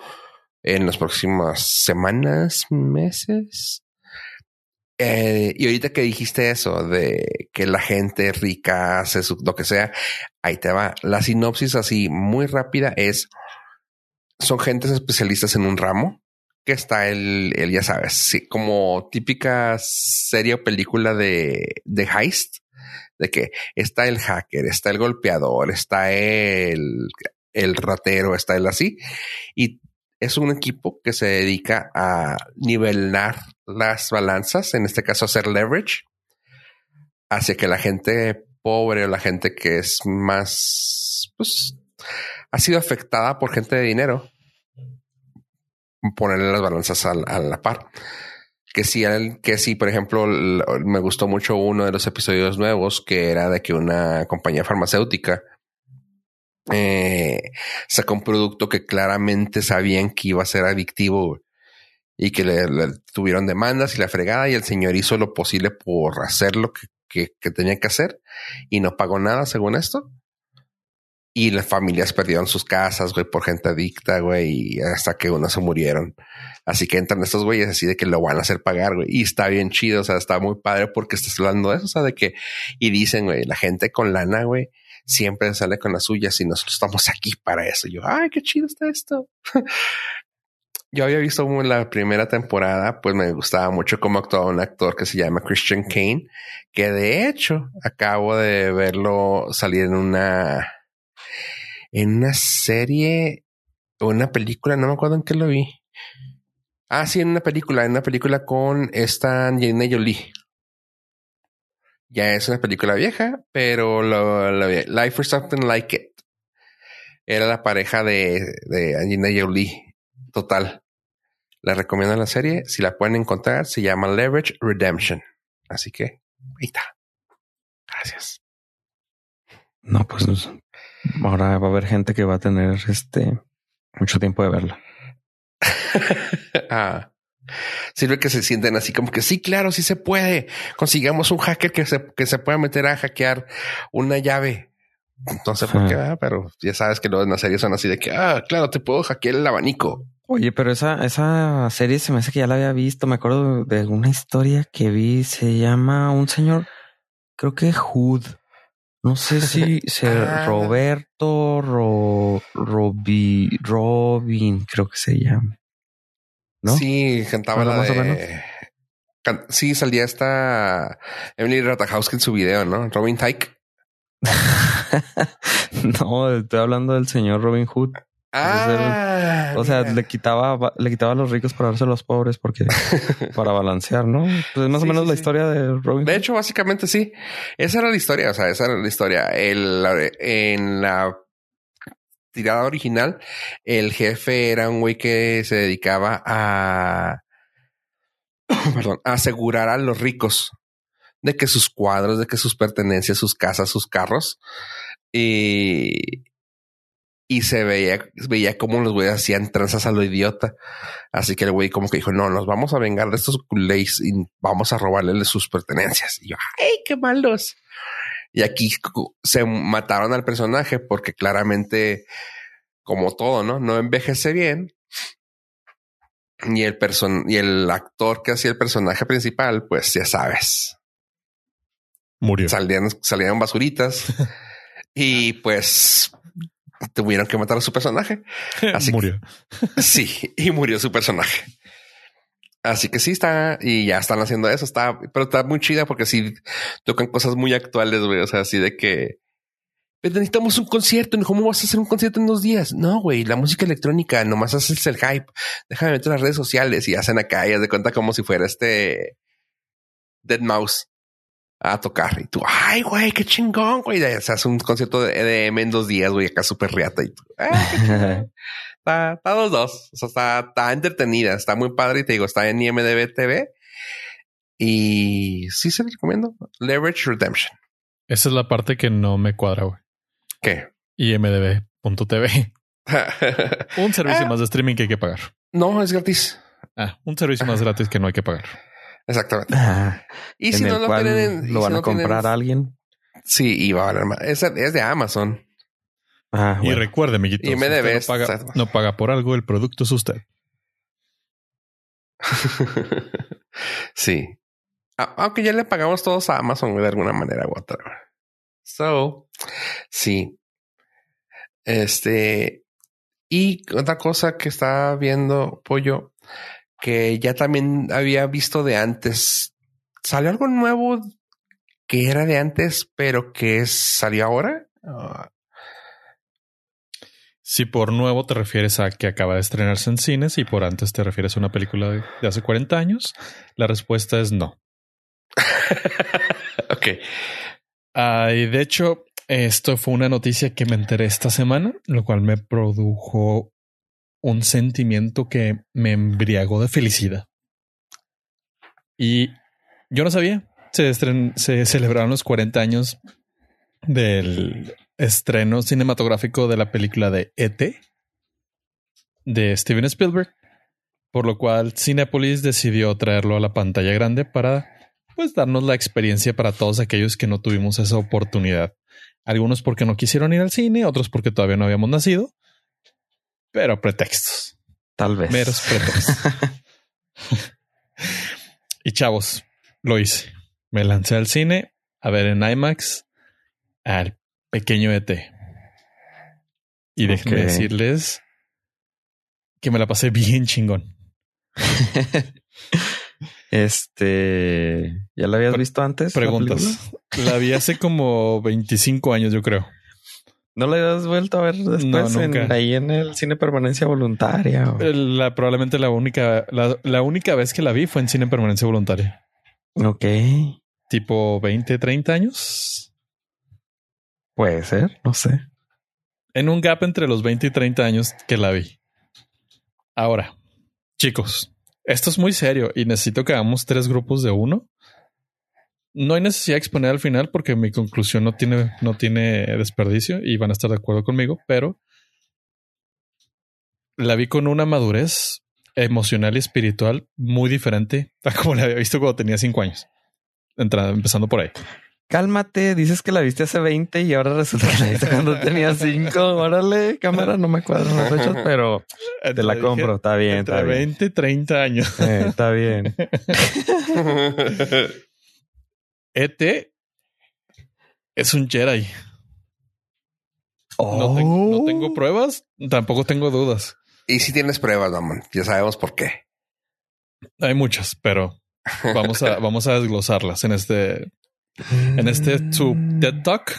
en las próximas semanas, meses. Eh, y ahorita que dijiste eso de que la gente rica hace lo que sea, ahí te va. La sinopsis así muy rápida es, son gentes especialistas en un ramo que está el, el ya sabes, sí, como típica serie o película de, de heist, de que está el hacker, está el golpeador, está el, el ratero, está el así, y es un equipo que se dedica a nivelar las balanzas, en este caso hacer leverage, hacia que la gente pobre o la gente que es más, pues, ha sido afectada por gente de dinero, ponerle las balanzas a, a la par. Que si, que si, por ejemplo, me gustó mucho uno de los episodios nuevos que era de que una compañía farmacéutica eh, sacó un producto que claramente sabían que iba a ser adictivo y que le, tuvieron demandas y la fregada y el señor hizo lo posible por hacer lo que, que, que tenía que hacer y no pagó nada según esto. Y las familias perdieron sus casas, güey, por gente adicta, güey, y hasta que unos se murieron. Así que entran estos güeyes así de que lo van a hacer pagar, güey. Y está bien chido, o sea, está muy padre porque estás hablando de eso, o sea, de que, y dicen, güey, la gente con lana, güey, siempre sale con las suyas y nosotros estamos aquí para eso. Y yo, ay, qué chido está esto. yo había visto la primera temporada, pues me gustaba mucho cómo actuaba un actor que se llama Christian Kane, que de hecho acabo de verlo salir en una en una serie o una película, no me acuerdo en qué lo vi. Ah, sí, en una película, en una película con esta Angelina Jolie. Ya es una película vieja, pero lo, lo, Life or Something Like It. Era la pareja de, de Angelina Jolie. Total. Les recomiendo la serie. Si la pueden encontrar, se llama Leverage Redemption. Así que ahí está. Gracias. No, pues ahora va a haber gente que va a tener este mucho tiempo de verla. ah, sirve que se sienten así como que sí, claro, sí se puede. Consigamos un hacker que se, que se pueda meter a hackear una llave. Sé por qué, ah, pero ya sabes que luego en las series son así de que, ah, claro, te puedo hackear el abanico. Oye, pero esa, esa serie se me hace que ya la había visto. Me acuerdo de una historia que vi. Se llama un señor, creo que Hood. No sé si se ah. Roberto Ro, Robi, Robin, creo que se llama. ¿No? Sí, cantaba la más de... o menos. Can... Sí, salía esta Emily Ratajkowski en su video, ¿no? Robin Tyke. no, estoy hablando del señor Robin Hood. Ah, o sea, le quitaba, le quitaba a los ricos para darse a los pobres porque para balancear, ¿no? Pues es más sí, o menos sí, la sí. historia de Robin. De hecho, básicamente sí. Esa era la historia. O sea, esa era la historia. El, en la tirada original, el jefe era un güey que se dedicaba a, perdón, a asegurar a los ricos de que sus cuadros, de que sus pertenencias, sus casas, sus carros y y se veía, veía cómo los güeyes hacían tranzas a lo idiota. Así que el güey como que dijo, no, nos vamos a vengar de estos culés y vamos a robarle sus pertenencias. Y yo, ay, qué malos. Y aquí se mataron al personaje porque claramente, como todo, ¿no? No envejece bien. Y el person y el actor que hacía el personaje principal, pues ya sabes. Murió. Salían, salían basuritas. y pues tuvieron que matar a su personaje. Así Murió. Que, sí, y murió su personaje. Así que sí está, y ya están haciendo eso, está, pero está muy chida porque sí tocan cosas muy actuales, güey. O sea, así de que "Pero necesitamos un concierto. ¿Cómo vas a hacer un concierto en dos días? No, güey, la música electrónica, nomás haces el hype. Déjame meter las redes sociales y hacen acá y haz de cuenta como si fuera este Dead Mouse a tocar. Y tú, ay, güey, qué chingón, güey. O sea, hace un concierto de EDM en dos días, güey, acá súper riata. Y tú. Está, está dos, dos. O sea, está, está entretenida, está muy padre. Y te digo, está en IMDB TV. Y sí se lo recomiendo. Leverage Redemption. Esa es la parte que no me cuadra, güey. ¿Qué? IMDB.tv. Un servicio Ah. más de streaming que hay que pagar. no, es gratis. Ah, un servicio más gratis que no hay que pagar. Exactamente. Ah, Y si no lo tienen, lo si van no a comprar tienen- a alguien. Sí, y va a valer más. Es, es de Amazon. Ah, Y recuerde, amiguitos, Y me debes, no, paga, no paga por algo, el producto es usted. sí. Aunque ya le pagamos todos a Amazon de alguna manera u otra. So, sí. Este. Y otra cosa que estaba viendo, Pollo, que ya también había visto de antes. ¿Salió algo nuevo que era de antes, pero que salió ahora? Ah, Si por nuevo te refieres a que acaba de estrenarse en cines y por antes te refieres a una película de, de hace 40 años, la respuesta es no. ok. Y de hecho, esto fue una noticia que me enteré esta semana, lo cual me produjo un sentimiento que me embriagó de felicidad. Y yo no sabía. Se, celebraron los 40 años del estreno cinematográfico de la película de E.T. de Steven Spielberg, por lo cual Cinepolis decidió traerlo a la pantalla grande para pues darnos la experiencia para todos aquellos que no tuvimos esa oportunidad. Algunos porque no quisieron ir al cine, otros porque todavía no habíamos nacido, pero pretextos, Tal vez. meros pretextos. y chavos, lo hice. Me lancé al cine a ver en IMAX al pequeño ET. Y déjenme Ok. decirles que me la pasé bien chingón. este. ¿Ya la habías Pre- visto antes? la? Preguntas. La vi hace como 25 años, yo creo. ¿No la habías vuelto a ver después No, en- ahí en el cine permanencia voluntaria? o- La, probablemente la única, la, la única vez que la vi fue en cine en permanencia voluntaria. Ok. Tipo 20, 30 años. Puede ser, no sé. En un gap entre los 20 y 30 años que la vi. Ahora, chicos, esto es muy serio y necesito que hagamos tres grupos de uno. No hay necesidad de exponer al final porque mi conclusión no tiene, no tiene desperdicio y van a estar de acuerdo conmigo, pero la vi con una madurez emocional y espiritual muy diferente a como la había visto cuando tenía cinco años. Entrando, empezando por ahí. Cálmate, dices que la viste hace 20 y ahora resulta que la viste cuando tenía 5. Órale, cámara, no me cuadran las fechas, pero te la compro. Está bien, Entre está bien. 20 y 30 años. Eh, está bien. ET es un Jedi. No, Oh. no tengo pruebas, tampoco tengo dudas. y si tienes pruebas, mamón, ya sabemos por qué. Hay muchas, pero vamos a, vamos a desglosarlas en este, en este su TED Talk.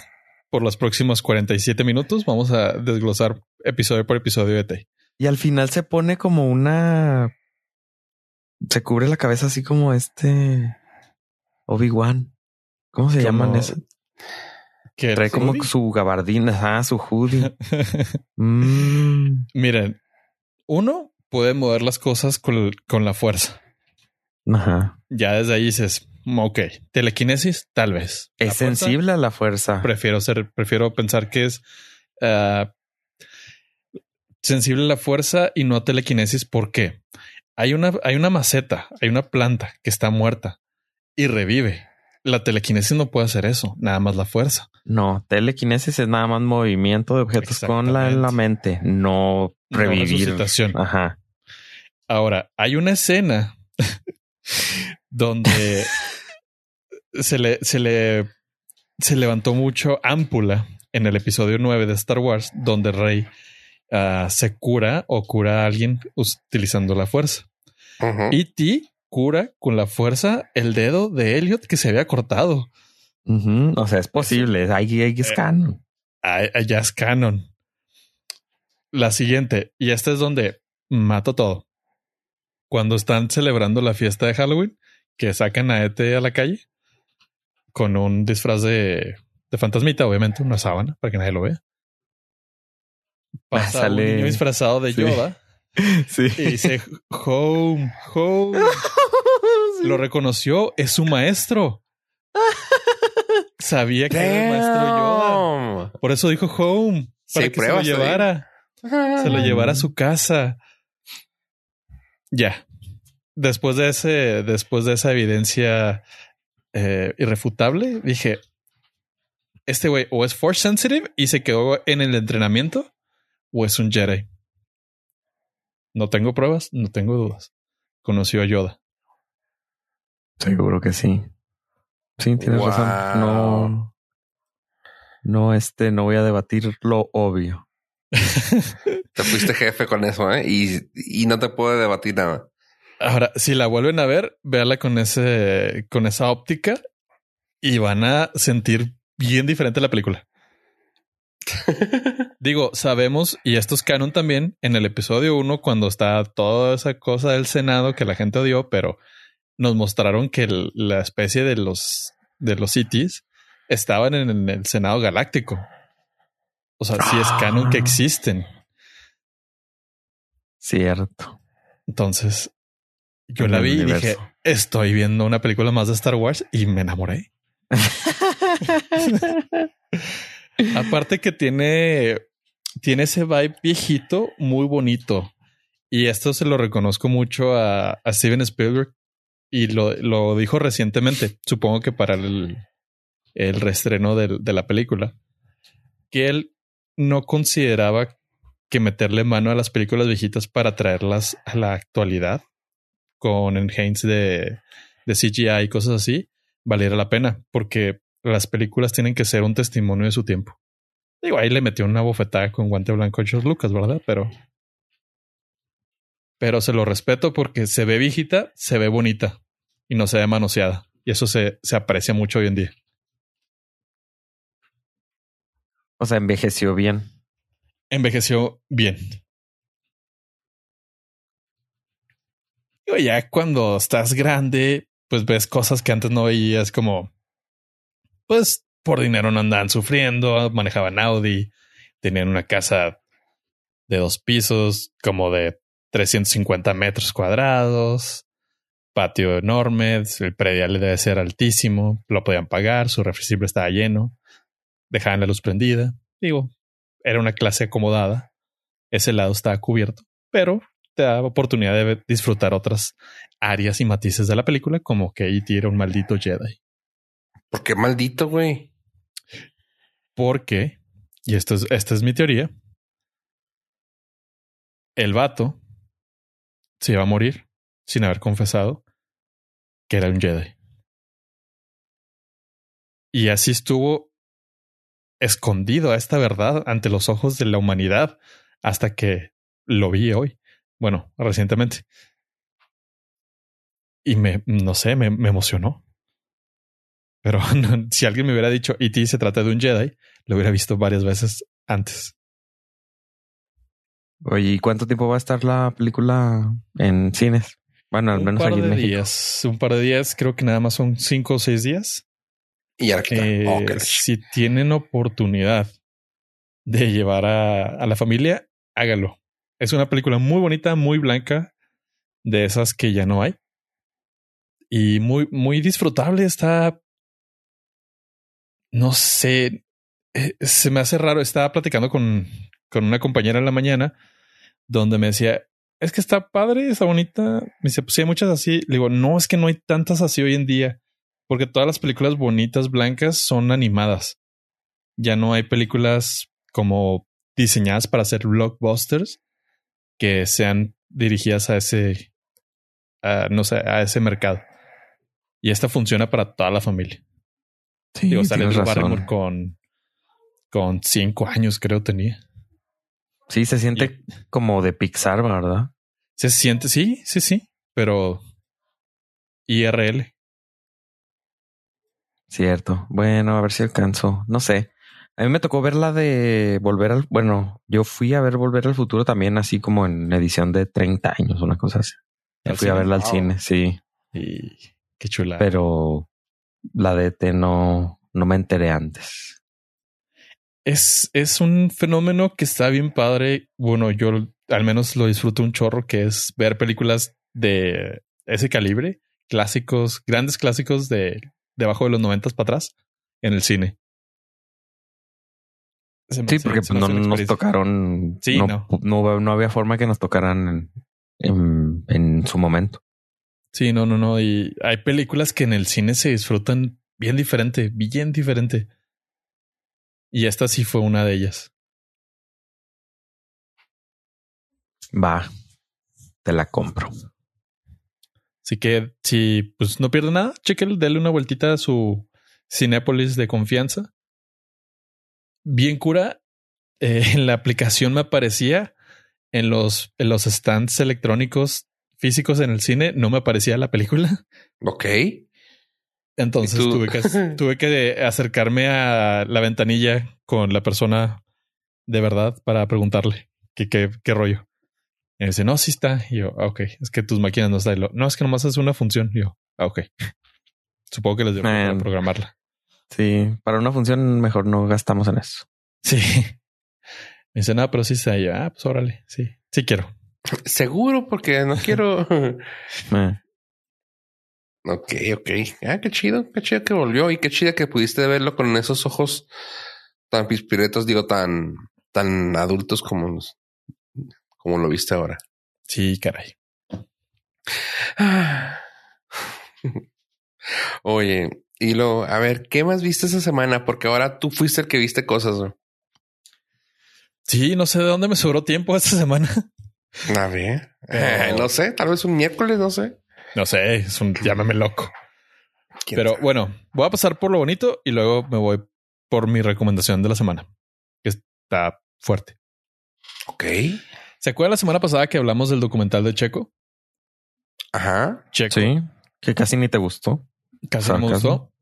Por los próximos 47 minutos vamos a desglosar episodio por episodio de ET. Y al final se pone como una. Se cubre la cabeza así como este Obi-Wan. ¿Cómo se Como- llaman eso? Que Trae como su gabardina, ah, su hoodie. Mm, Miren, uno puede mover las cosas con, con la fuerza. ajá. Ya desde ahí dices, "Mm, ok, telequinesis, tal vez. Es sensible a la fuerza. Prefiero ser, prefiero pensar que es ah, sensible a la fuerza y no a telequinesis. ¿Por qué? Hay una, hay una maceta, hay una planta que está muerta y revive. La telequinesis no puede hacer eso, nada más la fuerza. No, telequinesis es nada más movimiento de objetos con la, la mente, no revivir. No Ajá. Ahora, hay una escena donde se le, se le se levantó mucho ámpula en el episodio 9 de Star Wars, donde Rey ah, se cura o cura a alguien utilizando la fuerza. Y e T cura con la fuerza el dedo de Elliot que se había cortado. O sea, es posible. Ahí, es canon. Ya es canon. La siguiente, y esta es donde mato todo. Cuando están celebrando la fiesta de Halloween, que sacan a ET a la calle con un disfraz de, de fantasmita, obviamente, una sábana para que nadie lo vea. Pasa un niño disfrazado de Yoda Sí. Y dice, home, home. Lo reconoció, es su maestro. Sabía que era el maestro Yoda. Por eso dijo home. Para que se lo llevara. Se lo llevara a su casa. Ya. Después de ese, después de esa evidencia eh, irrefutable, dije: Este güey o es force sensitive y se quedó en el entrenamiento, o es un Jedi. No tengo pruebas, no tengo dudas. Conoció a Yoda. Seguro que sí. Sí, tienes razón. No. No, este, no voy a debatir lo obvio. te fuiste jefe con eso, ¿eh? Y, no te puedo debatir nada. Ahora, si la vuelven a ver, véala con ese, con esa óptica y van a sentir bien diferente la película. Digo, sabemos, y esto es canon también, en el episodio 1, cuando está toda esa cosa del Senado que la gente odió, pero nos mostraron que la especie de los de los cities estaban en, el Senado Galáctico. O sea, sí es canon que ah. existen. Cierto. Entonces, yo la vi y dije, estoy viendo una película más de Star Wars y me enamoré. Aparte que tiene, tiene ese vibe viejito muy bonito. Y esto se lo reconozco mucho a, Steven Spielberg y lo, dijo recientemente, supongo que para el, el reestreno de, la película, que él no consideraba que meterle mano a las películas viejitas para traerlas a la actualidad con enhance de, de CGI y cosas así, valiera la pena, porque las películas tienen que ser un testimonio de su tiempo. Digo, ahí le metió una bofetada con guante blanco a George Lucas, ¿verdad? Pero. Pero se lo respeto porque se ve viejita, se ve bonita y no se ve manoseada. Y eso se, se aprecia mucho hoy en día. O sea, envejeció bien. Envejeció bien. Digo, ya cuando estás grande, pues ves cosas que antes no veías como pues por dinero no andaban sufriendo, manejaban Audi, tenían una casa de dos pisos, como de 350 metros cuadrados, patio enorme, el predial debe ser altísimo, lo podían pagar, su refrigerator estaba lleno, dejaban la luz prendida. Digo, era una clase acomodada, ese lado estaba cubierto, pero te da oportunidad de disfrutar otras áreas y matices de la película, como que E.T. era un maldito Jedi. ¿Por qué maldito, güey? Porque, y esto es, esta es mi teoría, el vato se iba a morir sin haber confesado que era un Jedi. Y así estuvo escondido a esta verdad ante los ojos de la humanidad hasta que lo vi hoy. Bueno, recientemente. Y me, no sé, me emocionó. Pero si alguien me hubiera dicho E.T. se trata de un Jedi, lo hubiera visto varias veces antes. Oye, ¿y cuánto tiempo va a estar la película en cines? Bueno, al menos aquí en México. Días, un par de días, creo que nada más son cinco o seis días. Y eh, si tienen oportunidad de llevar a, a la familia, hágalo. Es una película muy bonita, muy blanca, de esas que ya no hay. Y muy, muy disfrutable. Está no sé, eh, se me hace raro. Estaba platicando con, con una compañera en la mañana donde me decía, es que está padre, está bonita. Me dice, pues sí, hay muchas así. Le digo, no, es que no hay tantas así hoy en día. Porque todas las películas bonitas, blancas, son animadas. Ya no hay películas como diseñadas para hacer blockbusters que sean dirigidas a ese, no sé, a ese mercado. Y esta funciona para toda la familia. Sí, Digo, sale Drew razón. Con, con cinco años, creo tenía. Sí, se siente como de Pixar, ¿verdad? Se siente, sí, sí, sí, pero IRL. Cierto. Bueno, a ver si alcanzo. No sé. A mí me tocó ver la de Volver al... Bueno, yo fui a ver Volver al Futuro también así como en edición de 30 años, una cosa así. Ya ¿Al fui a verla al cine, sí. Y qué chula. Pero la de T no, no me enteré antes. es, es un fenómeno que está bien padre. Bueno, yo al menos lo disfruto un chorro, que es ver películas de ese calibre, clásicos, grandes clásicos de debajo de los noventas para atrás en el cine. Se Sí, porque se no nos tocaron. Sí, no, no. no. no había forma que nos tocaran en, en, en su momento. Sí, no, no, no. Y hay películas que en el cine se disfrutan bien diferente, bien diferente. Y esta sí fue una de ellas. Va, te la compro. Así que si pues no pierde nada, chequenle, denle una vueltita a su Cinépolis de confianza. Bien cura. eh, en la aplicación me aparecía en los, en los stands electrónicos físicos en el cine, no me aparecía la película. Ok. Entonces tuve que, tuve que acercarme a la ventanilla con la persona de verdad para preguntarle qué, qué, qué rollo. Y me dice, no, sí está. Y yo, ah, ok, es que tus máquinas no están. No, es que nomás es una función. Y yo, ah, ok. Supongo que les dio para programarla. Sí, para una función mejor no gastamos en eso. Sí. Me dice, no, pero sí está. Y yo, ah, pues órale, sí, sí quiero. Seguro, porque no quiero. Eh, ok, ok. Ah, qué chido, qué chido que volvió y qué chido que pudiste verlo con esos ojos tan pispiretos, digo, tan, tan adultos como los- como lo viste ahora. Sí, caray. Ah. Oye, y lo, a ver, ¿qué más viste esa semana? Porque ahora tú fuiste el que viste cosas. güey. Sí, no sé de dónde me sobró tiempo esta semana. A ver, Pero- no sé, tal vez un miércoles, no sé. No sé, es un llámame loco. ¿Quién Pero sabe? bueno, voy a pasar por lo bonito y luego me voy por mi recomendación de la semana, que está fuerte. ok. ¿Se acuerdan la semana pasada que hablamos del documental de Checo? Ajá. Checo. sí, que casi ni te gustó. Casi no me gustó.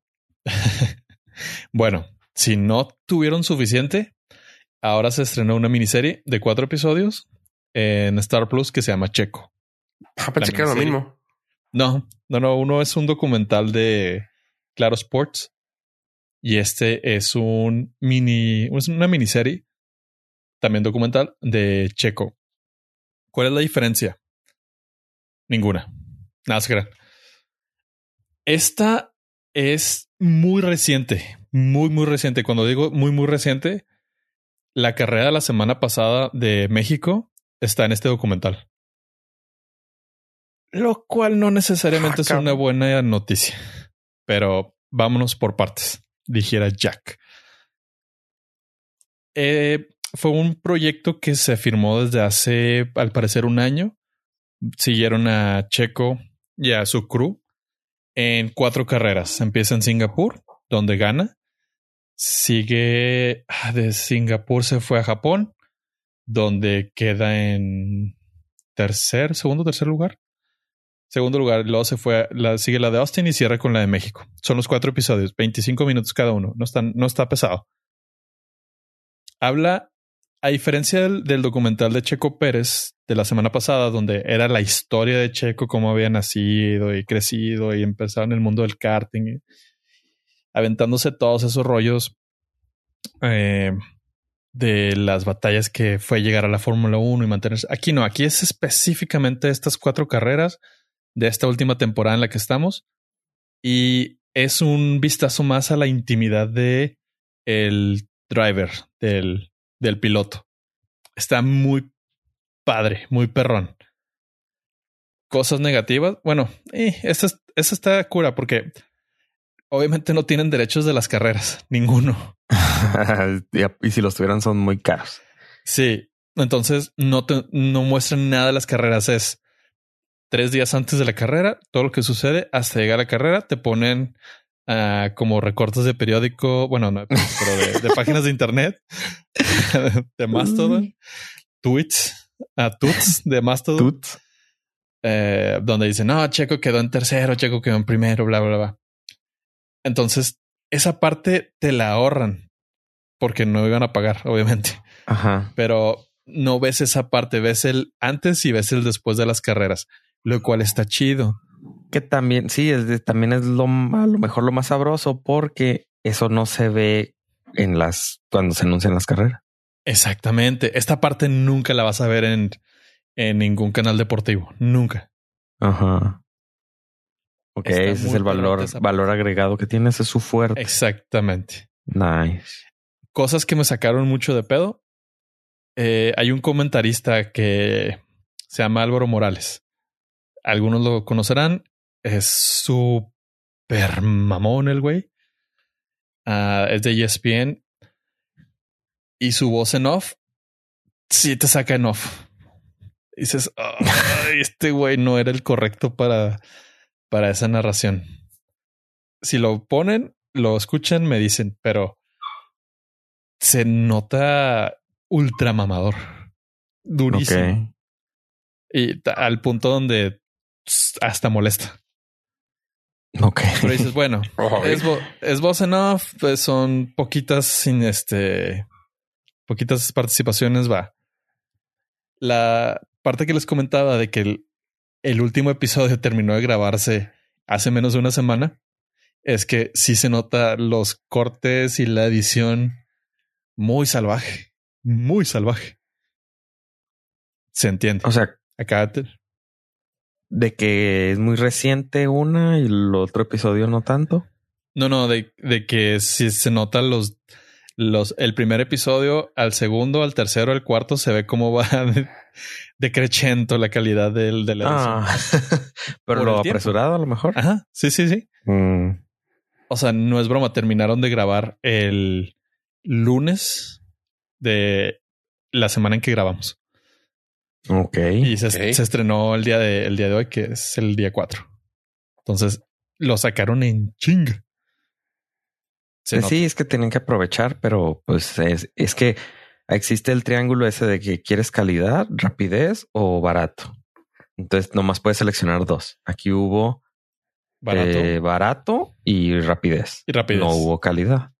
bueno, si no tuvieron suficiente, ahora se estrenó una miniserie de cuatro episodios en Star Plus que se llama Checo. Ah, pensé que era lo mismo. No, no, no. Uno es un documental de Claro Sports y este es un mini, es una miniserie también documental de Checo. ¿Cuál es la diferencia? Ninguna. Nada se crean. Esta es muy reciente, muy, muy reciente. Cuando digo muy, muy reciente, la carrera de la semana pasada de México está en este documental. Lo cual no necesariamente Ah, es una cabrón. buena noticia. Pero vámonos por partes, dijera Jack. Eh, fue un proyecto que se firmó desde hace, al parecer, un año. Siguieron a Checo y a su crew en cuatro carreras. Empieza en Singapur, donde gana. Sigue ah, de Singapur, se fue a Japón, donde queda en tercer, segundo, tercer lugar. Segundo lugar, luego se fue, la, sigue la de Austin y cierra con la de México. Son los cuatro episodios, 25 minutos cada uno. No, están, no está pesado. Habla, a diferencia del, documental de Checo Pérez de la semana pasada, donde era la historia de Checo, cómo había nacido y crecido y empezado en el mundo del karting, aventándose todos esos rollos eh, de las batallas que fue llegar a la Fórmula 1 y mantenerse. Aquí no, aquí es específicamente estas cuatro carreras de esta última temporada en la que estamos y es un vistazo más a la intimidad de el driver, del, del piloto. Está muy padre, muy perrón. Cosas negativas. Bueno, eh, está cura porque Obviamente no tienen derechos de las carreras, ninguno. y si los tuvieran son muy caros. Sí, entonces no te, no muestran nada de las carreras. Es tres días antes de la carrera, todo lo que sucede hasta llegar a la carrera, te ponen uh, como recortes de periódico, bueno, no, pero de, páginas de internet, de Mastodon, tweets, a uh, tweets de Mastodon, eh, donde dicen, no, Checo quedó en tercero, Checo quedó en primero, bla, bla, bla. Entonces, esa parte te la ahorran porque no iban a pagar, obviamente. Ajá. Pero no ves esa parte, ves el antes y ves el después de las carreras, lo cual está chido. Que también, sí, es también es lo, a lo mejor lo más sabroso porque eso no se ve en las cuando se anuncian las carreras. Exactamente. Esta parte nunca la vas a ver en, en ningún canal deportivo. Nunca. Ajá. Ok, ese es el valor, valor agregado que tiene, ese es su fuerte. Exactamente. Nice. Cosas que me sacaron mucho de pedo. Eh, hay un comentarista que se llama Álvaro Morales. Algunos lo conocerán. Es súper mamón el güey. Ah, es de ESPN. Y su voz en off sí te saca en off. dices, este güey no era el correcto para, para esa narración. Si lo ponen, lo escuchan, me dicen, pero se nota ultra mamador. Durísimo. Y al punto donde hasta molesta. Ok. Pero dices, bueno, es, es, voz en off, pues son poquitas sin este, poquitas participaciones, va. La parte que les comentaba de que el, último episodio terminó de grabarse hace menos de una semana, es que sí se nota los cortes y la edición muy salvaje muy salvaje. Se entiende. O sea, acá de que es muy reciente una y el otro episodio no tanto. No, no, de, de que si se notan los, los, el primer episodio al segundo, al tercero, al cuarto, se ve cómo va decreciendo la calidad del, de la ah, pero lo apresurado a lo mejor. Ajá, sí, sí, sí. Mm. O sea, no es broma, terminaron de grabar el lunes de la semana en que grabamos. Ok. Y se, estrenó el día, de, el día de hoy, que es el día 4. Entonces lo sacaron en ching. Pues sí, es que tienen que aprovechar, pero pues es, es que existe el triángulo ese de que quieres calidad, rapidez o barato. Entonces nomás puedes seleccionar dos. Aquí hubo barato, eh, barato y rapidez. Y rapidez. No hubo calidad.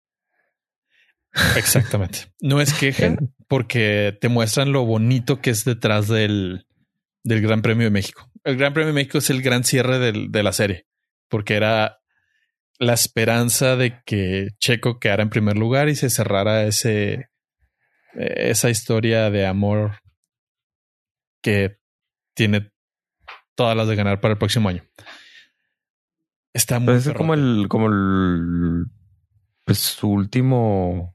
Exactamente. No es queja porque te muestran lo bonito que es detrás del, del Gran Premio de México. El Gran Premio de México es el gran cierre de la serie porque era la esperanza de que Checo quedara en primer lugar y se cerrara ese, esa historia de amor que tiene todas las de ganar para el próximo año. Está muy. es como el, como el, pues su último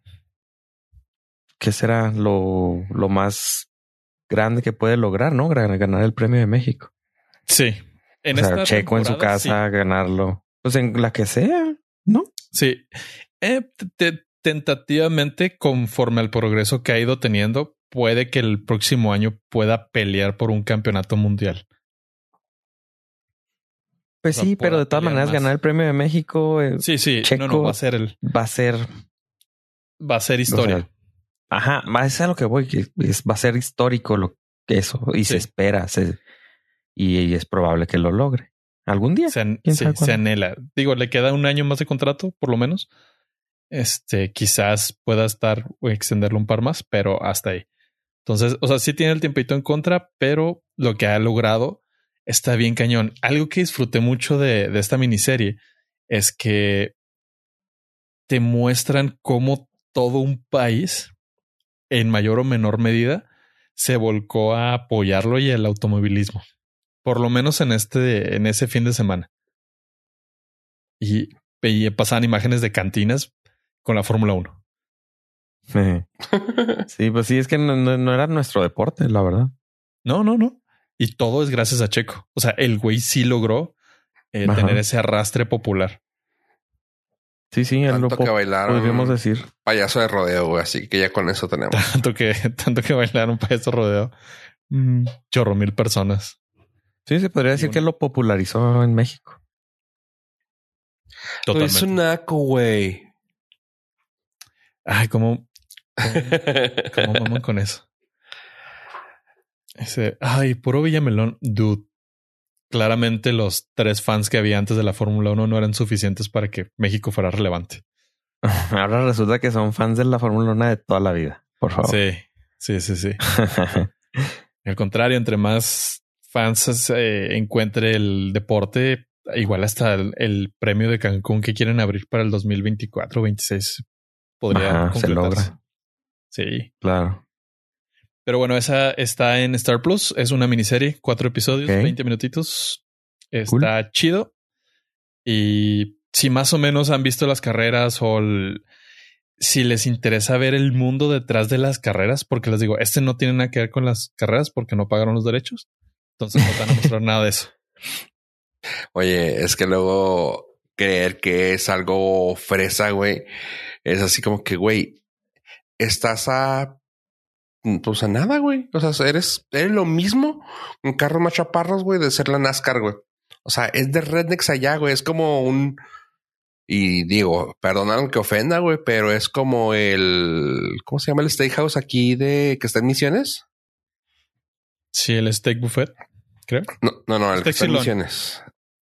¿qué será lo, lo más grande que puede lograr, no? Ganar el premio de México. Sí. En o Checo en su casa, ganarlo. Pues en la que sea, ¿no? Sí. Eh, tentativamente, conforme al progreso que ha ido teniendo, puede que el próximo año pueda pelear por un campeonato mundial. Pues sí, pero de todas maneras ganar el premio de México. Eh, sí, sí, Checo va a ser el. Va a ser. Va a ser historia. Ajá, más a lo que voy, que va a ser histórico lo que eso y se espera y, es probable que lo logre algún día. Se, se, anhela. Digo, le queda un año más de contrato, por lo menos. Este quizás pueda estar o extenderlo un par más, pero hasta ahí. Entonces, o sea, sí tiene el tiempito en contra, pero lo que ha logrado está bien cañón. Algo que disfruté mucho de, de esta miniserie es que te muestran cómo todo un país en mayor o menor medida se volcó a apoyarlo y el automovilismo. Por lo menos en este, en ese fin de semana. Y, pasaban imágenes de cantinas con la Fórmula 1. Sí, pues sí, es que no, era nuestro deporte, la verdad. No, no, no. Y todo es gracias a Checo. O sea, el güey sí logró eh, tener ese arrastre popular. Sí, sí, él lo Tanto que bailaron. podríamos decir. Payaso de rodeo, güey. Así que ya con eso tenemos. Tanto que, tanto que bailaron para eso rodeo. Mm, chorro mil personas. Sí, se podría decir que lo popularizó en México. Güey, Es Totalmente. un naco, güey. Ay, cómo, cómo maman con eso. Ese, ay, puro Villamelón, dude. Claramente los tres fans que había antes de la Fórmula 1 no eran suficientes para que México fuera relevante. Ahora resulta que son fans de la Fórmula 1 de toda la vida. Por favor. Sí, sí, sí, sí. Al contrario, entre más fans eh, encuentre el deporte, igual hasta el, el premio de Cancún que quieren abrir para el 2024 26 podría Ajá, se logra. Sí. claro. Pero bueno, esa está en Star Plus. Es una miniserie, cuatro episodios, Ok. 20 minutitos. Está chido. Y si más o menos han visto las carreras o el- si les interesa ver el mundo detrás de las carreras, porque les digo, este no tiene nada que ver con las carreras porque no pagaron los derechos. Entonces no te van a mostrar nada de eso. Oye, es que luego creer que es algo fresa, güey, es así como que, güey, estás a, pues a nada, güey. O sea, eres, eres lo mismo un carro más chaparros, güey, de ser la NASCAR, güey. O sea, es de rednecks allá, güey. Es como un, y digo, perdonaron que ofenda, güey, pero es como el, ¿cómo se llama el steakhouse aquí de que está en Misiones? Sí, el steak buffet, creo. No, no, no, el que está en Misiones.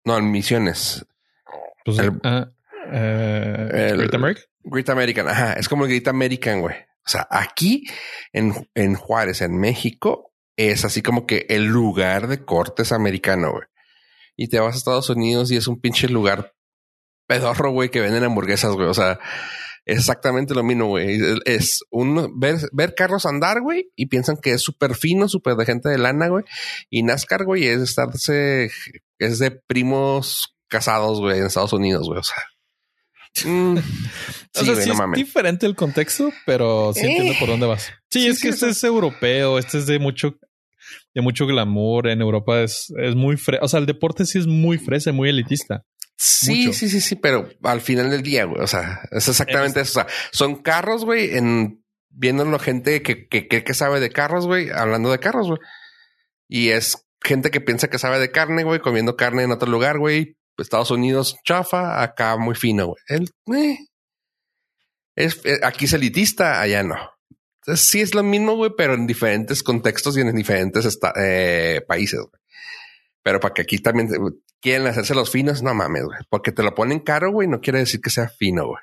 No, en Misiones. Pues, El- ah, eh, el- Great America. Great American, ajá, es como el Great American, güey. O sea, aquí en, en Juárez, en México, es así como que el lugar de cortes americano, güey. Y te vas a Estados Unidos y es un pinche lugar pedorro, güey, que venden hamburguesas, güey. O sea, es exactamente lo mismo, güey. Es- un ver, ver carros andar, güey, y piensan que es súper fino, súper de gente de lana, güey. Y NASCAR, güey, es estarse, es de primos casados, güey, en Estados Unidos, güey. O sea. mm, O sí, sea, güey, sí no es mames. diferente el contexto, pero sí Eh. entiendo por dónde vas. Sí, Sí, es sí, que este es europeo, este es de mucho, de mucho glamour. En Europa es, es muy fre O sea, el deporte sí es muy fresa, muy elitista. Sí, Mucho. sí, sí, sí, pero al final del día, güey, o sea, es exactamente eso. O sea, son carros, güey, en viéndolo gente que, que, que, sabe de carros, güey, hablando de carros, güey. Y es gente que piensa que sabe de carne, güey, comiendo carne en otro lugar, güey. Estados Unidos chafa, acá muy fino, güey. El, eh, es, eh, aquí es elitista, allá no. Entonces, sí es lo mismo, güey, pero en diferentes contextos y en diferentes eh, países, güey. Pero para que aquí también eh, quieren hacerse los finos, no mames, güey. Porque te lo ponen caro, güey, no quiere decir que sea fino, güey.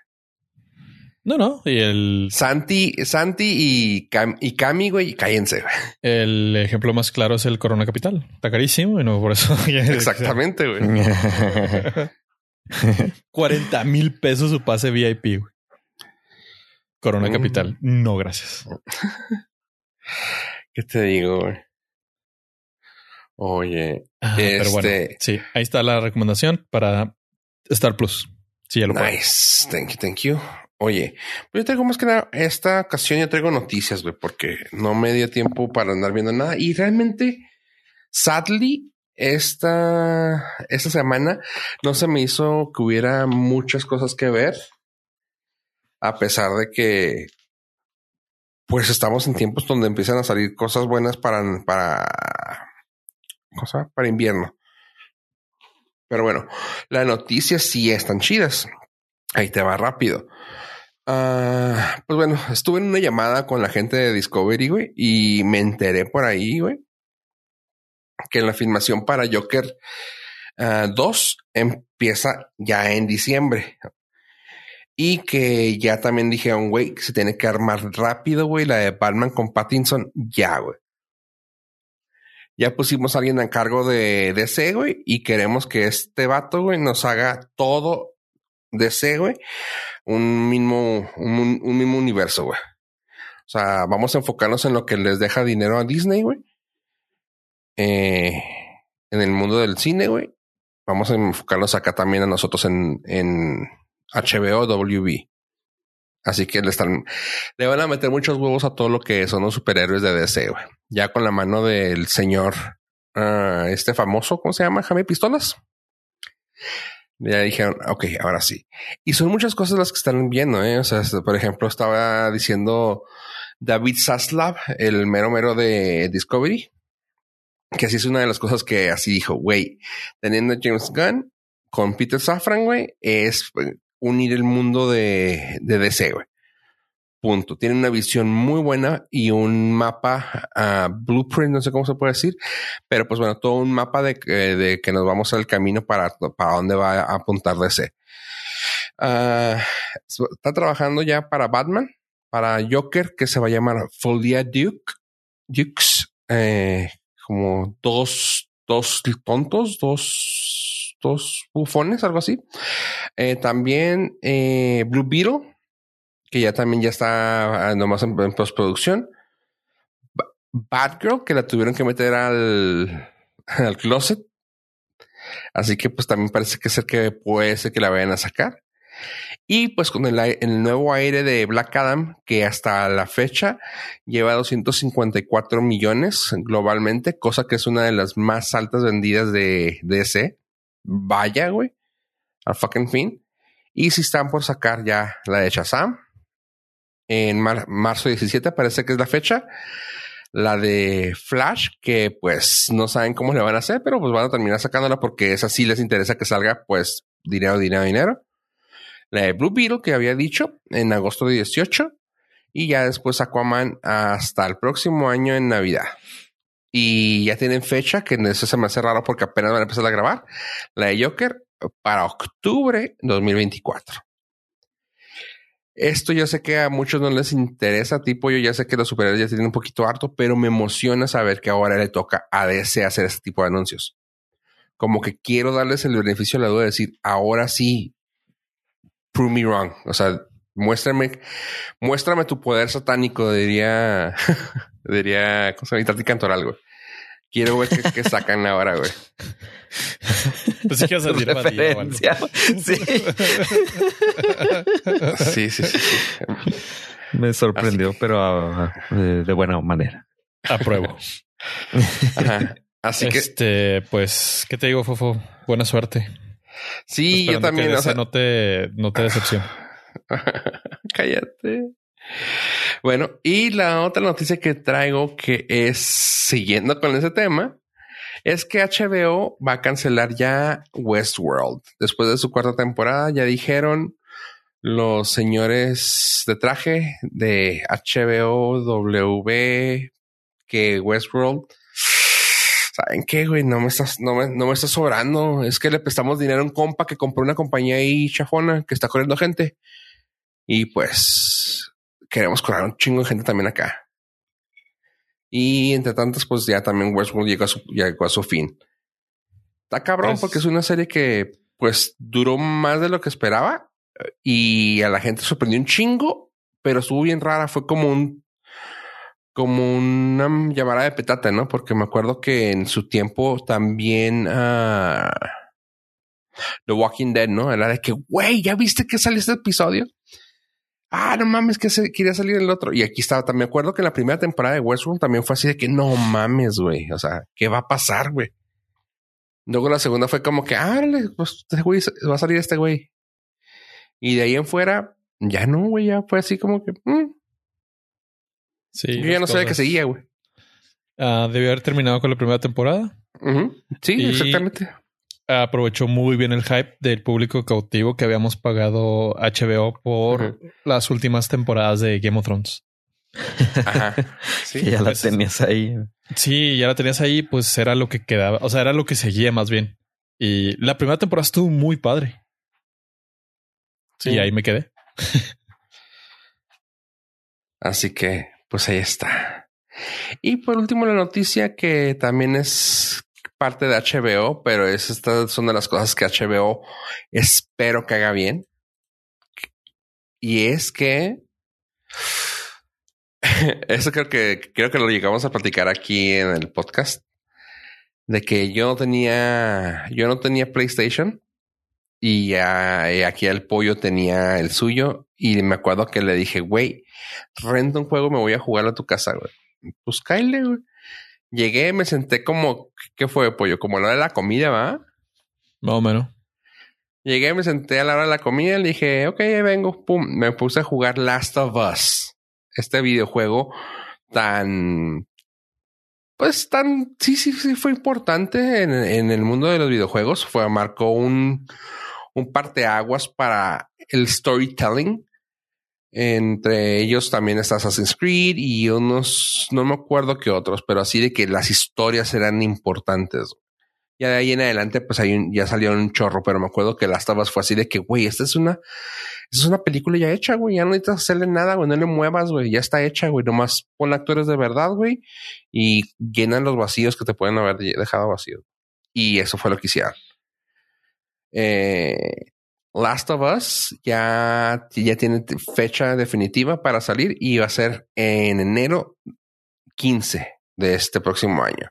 No, no. Y el, Santi, Santi y, Cam, y Cami, güey, cállense, güey. el ejemplo más claro es el Corona Capital. Está carísimo y no por eso. Exactamente, güey. 40 mil pesos su pase VIP. güey. Corona Mm. Capital. No, gracias. ¿Qué te digo, güey? Oye, Ah, Pero bueno, Este- sí, ahí está la recomendación para Star Plus. Sí, ya lo nice. Thank you, thank you. Oye, pues yo traigo más que nada, esta ocasión yo traigo noticias, güey, porque no me dio tiempo para andar viendo nada. Y realmente, sadly, esta, esta semana no se me hizo que hubiera muchas cosas que ver. A pesar de que, pues estamos en tiempos donde empiezan a salir cosas buenas para, para, cosa, para invierno. Pero bueno, las noticias sí están chidas. Ahí te va rápido. Ah, pues bueno, estuve en una llamada con la gente de Discovery, güey, y me enteré por ahí, güey, que la filmación para Joker ah, 2 empieza ya en diciembre. Y que ya también dijeron, güey, que se tiene que armar rápido, güey, la de Batman con Pattinson, ya, güey. Ya pusimos a alguien a cargo de DC, güey, y queremos que este vato, güey, nos haga todo DC, güey, un mismo, un, un mismo universo, güey. O sea, vamos a enfocarnos en lo que les deja dinero a Disney, güey. Eh, en el mundo del cine, güey. Vamos a enfocarnos acá también a nosotros en, en HBO, WB. Así que le están, le van a meter muchos huevos a todo lo que son los superhéroes de DC, güey. Ya con la mano del señor, ah, este famoso, ¿cómo se llama? Jaime Pistolas. Ya dijeron, ok, ahora sí. Y son muchas cosas las que están viendo, ¿eh? O sea, por ejemplo, estaba diciendo David Zaslav, el mero mero de Discovery, que así es una de las cosas que así dijo, güey, teniendo James Gunn con Peter Safran, güey, es unir el mundo de, de DC, güey. Punto. Tiene una visión muy buena y un mapa, uh, blueprint, no sé cómo se puede decir, pero pues bueno, todo un mapa de, de que nos vamos al camino para, para dónde va a apuntar DC. Uh, está trabajando ya para Batman, para Joker, que se va a llamar Folia Duke, Dukes, eh, como dos, dos tontos, dos, dos bufones, algo así. Eh, también eh, Blue Beetle que ya también ya está ah, nomás en, postproducción. Batgirl, que la tuvieron que meter al, al closet. Así que pues también parece que ser que puede ser que la vayan a sacar. Y pues con el, el, nuevo aire de Black Adam, que hasta la fecha lleva 254 millones globalmente, cosa que es una de las más altas vendidas de DC. Vaya, güey, al fucking fin. Y si están por sacar ya la de Shazam, en marzo 17, parece que es la fecha. La de Flash, que pues no saben cómo le van a hacer, pero pues van a terminar sacándola porque esa sí les interesa que salga, pues dinero, dinero, dinero. La de Blue Beetle, que había dicho en agosto de 18. Y ya después Aquaman hasta el próximo año en Navidad. Y ya tienen fecha, que eso se me hace raro porque apenas van a empezar a grabar. La de Joker para octubre 2024. Esto ya sé que a muchos no les interesa, tipo yo ya sé que los superhéroes ya tienen un poquito harto, pero me emociona saber que ahora le toca a DC hacer este tipo de anuncios. Como que quiero darles el beneficio de la duda de decir, ahora sí, prove me wrong. O sea, muéstrame, muéstrame tu poder satánico, diría, diría, ¿cómo se llama? Tati Cantoral, güey. Quiero ver qué, sacan ahora, güey. Pues sí que referencia. Sí. sí, sí, sí, Me sorprendió, pero ah, de buena manera. Apruebo. Así que. Este, pues, ¿qué te digo, Fofo? Buena suerte. Sí, yo también. O sea, no te, no te decepciono. Cállate. Bueno, y la otra noticia que traigo que es siguiendo con ese tema es que HBO va a cancelar ya Westworld. Después de su cuarta temporada, ya dijeron los señores de traje de HBO W que Westworld. ¿Saben qué, güey? No me estás, no me, no me está sobrando. Es que le prestamos dinero a un compa que compró una compañía ahí chafona que está corriendo gente. Y pues queremos correr un chingo de gente también acá. Y entre tantas, pues ya también Westworld llegó a su, llegó a su fin. Está cabrón pues porque es una serie que pues duró más de lo que esperaba y a la gente sorprendió un chingo, pero estuvo bien rara. Fue como un, como una llamada de petata, ¿no? Porque me acuerdo que en su tiempo también uh, The Walking Dead, ¿no? Era de que, güey, ¿ya viste que salió este episodio? Ah, no mames, que se quería salir el otro. Y aquí estaba, también me acuerdo que en la primera temporada de Westworld también fue así de que no mames, güey. O sea, ¿qué va a pasar, güey? Luego la segunda fue como que, ah, pues este güey va a salir este güey. Y de ahí en fuera, ya no, güey, ya fue así como que. Mm. Sí. Yo ya no sabía que seguía, güey. Uh, debió haber terminado con la primera temporada. Sí, exactamente aprovechó muy bien el hype del público cautivo que habíamos pagado HBO por las últimas temporadas de Game of Thrones. Ajá. Sí, ya la tenías ahí. Sí, ya la tenías ahí, pues era lo que quedaba, o sea, era lo que seguía más bien. Y la primera temporada estuvo muy padre. Sí, y ahí me quedé. Así que, pues ahí está. Y por último, la noticia que también es parte de HBO, pero es, estas son de las cosas que HBO espero que haga bien. Y es que eso creo que creo que lo llegamos a platicar aquí en el podcast de que yo no tenía yo no tenía PlayStation y, aquí el pollo tenía el suyo y me acuerdo que le dije, güey, renta un juego, me voy a jugar a tu casa. Pues cállate, güey. Llegué, me senté como, ¿qué fue, pollo? Como lo de la comida, ¿va? Más o menos. Llegué, me senté a la hora de la comida, le dije, ok, ahí vengo, pum, me puse a jugar Last of Us, este videojuego tan, pues tan, sí, sí, sí, fue importante en, en el mundo de los videojuegos, fue, marcó un, un parteaguas para el storytelling. Entre ellos también está Assassin's Creed y unos, no me acuerdo qué otros, pero así de que las historias eran importantes. Ya de ahí en adelante, pues hay un, ya salió un chorro, pero me acuerdo que Last of Us fue así de que, güey, esta es una, es una película ya hecha, güey. Ya no necesitas hacerle nada, güey. No le muevas, güey. Ya está hecha, güey. Nomás pon actores de verdad, güey. Y llenan los vacíos que te pueden haber dejado vacíos. Y eso fue lo que hicieron. Eh, Last of Us ya, ya tiene fecha definitiva para salir y va a ser en enero 15 de este próximo año.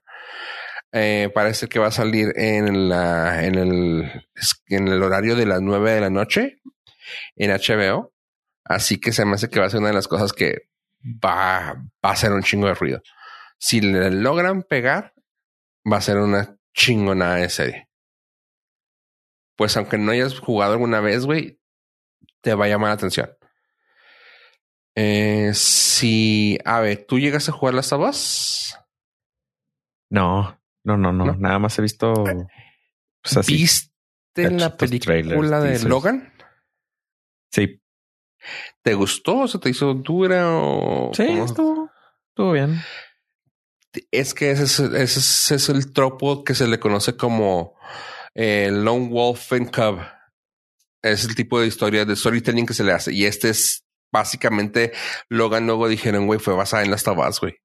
Eh, parece que va a salir en, la, en, el, en el horario de las 9 de la noche en HBO. Así que se me hace que va a ser una de las cosas que va, va a hacer un chingo de ruido. Si le logran pegar, va a ser una chingona de serie. Pues aunque no hayas jugado alguna vez, güey, te va a llamar la atención. Eh, si, a ver, ¿tú llegas a jugar las voz? No, no, no, no, Nada más he visto. Pues así, ¿Viste la película de Logan? Sí. ¿Te gustó? ¿O se te hizo dura? O sí, estuvo, estuvo bien. Es que ese es, ese es, el tropo que se le conoce como el Lone Wolf and Cub. Es el tipo de historia de storytelling que se le hace. Y este es básicamente Logan luego dijeron, güey, fue basada en las tabas, güey.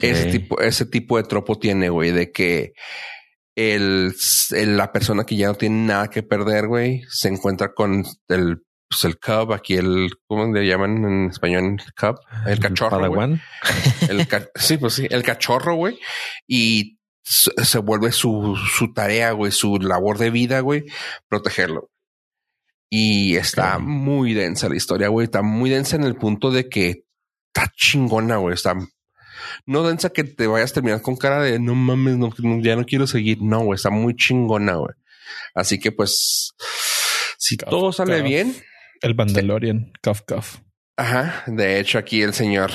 Ese tipo, ese tipo de tropo tiene, güey, de que el, la persona que ya no tiene nada que perder, güey, se encuentra con el, pues el cub, aquí el, ¿cómo le llaman en español? Cub, el cachorro. El, sí, pues sí, el cachorro, güey. Y se vuelve su, su tarea, güey, su labor de vida, güey, protegerlo. Y está muy densa la historia, güey. Está muy densa en el punto de que está chingona, güey. Está no densa que te vayas a terminar con cara de no mames, no, ya no quiero seguir. No, güey, está muy chingona, güey. Así que pues, si todo sale bien. El Mandalorian, cuff, cuff. Ajá. De hecho, aquí el señor.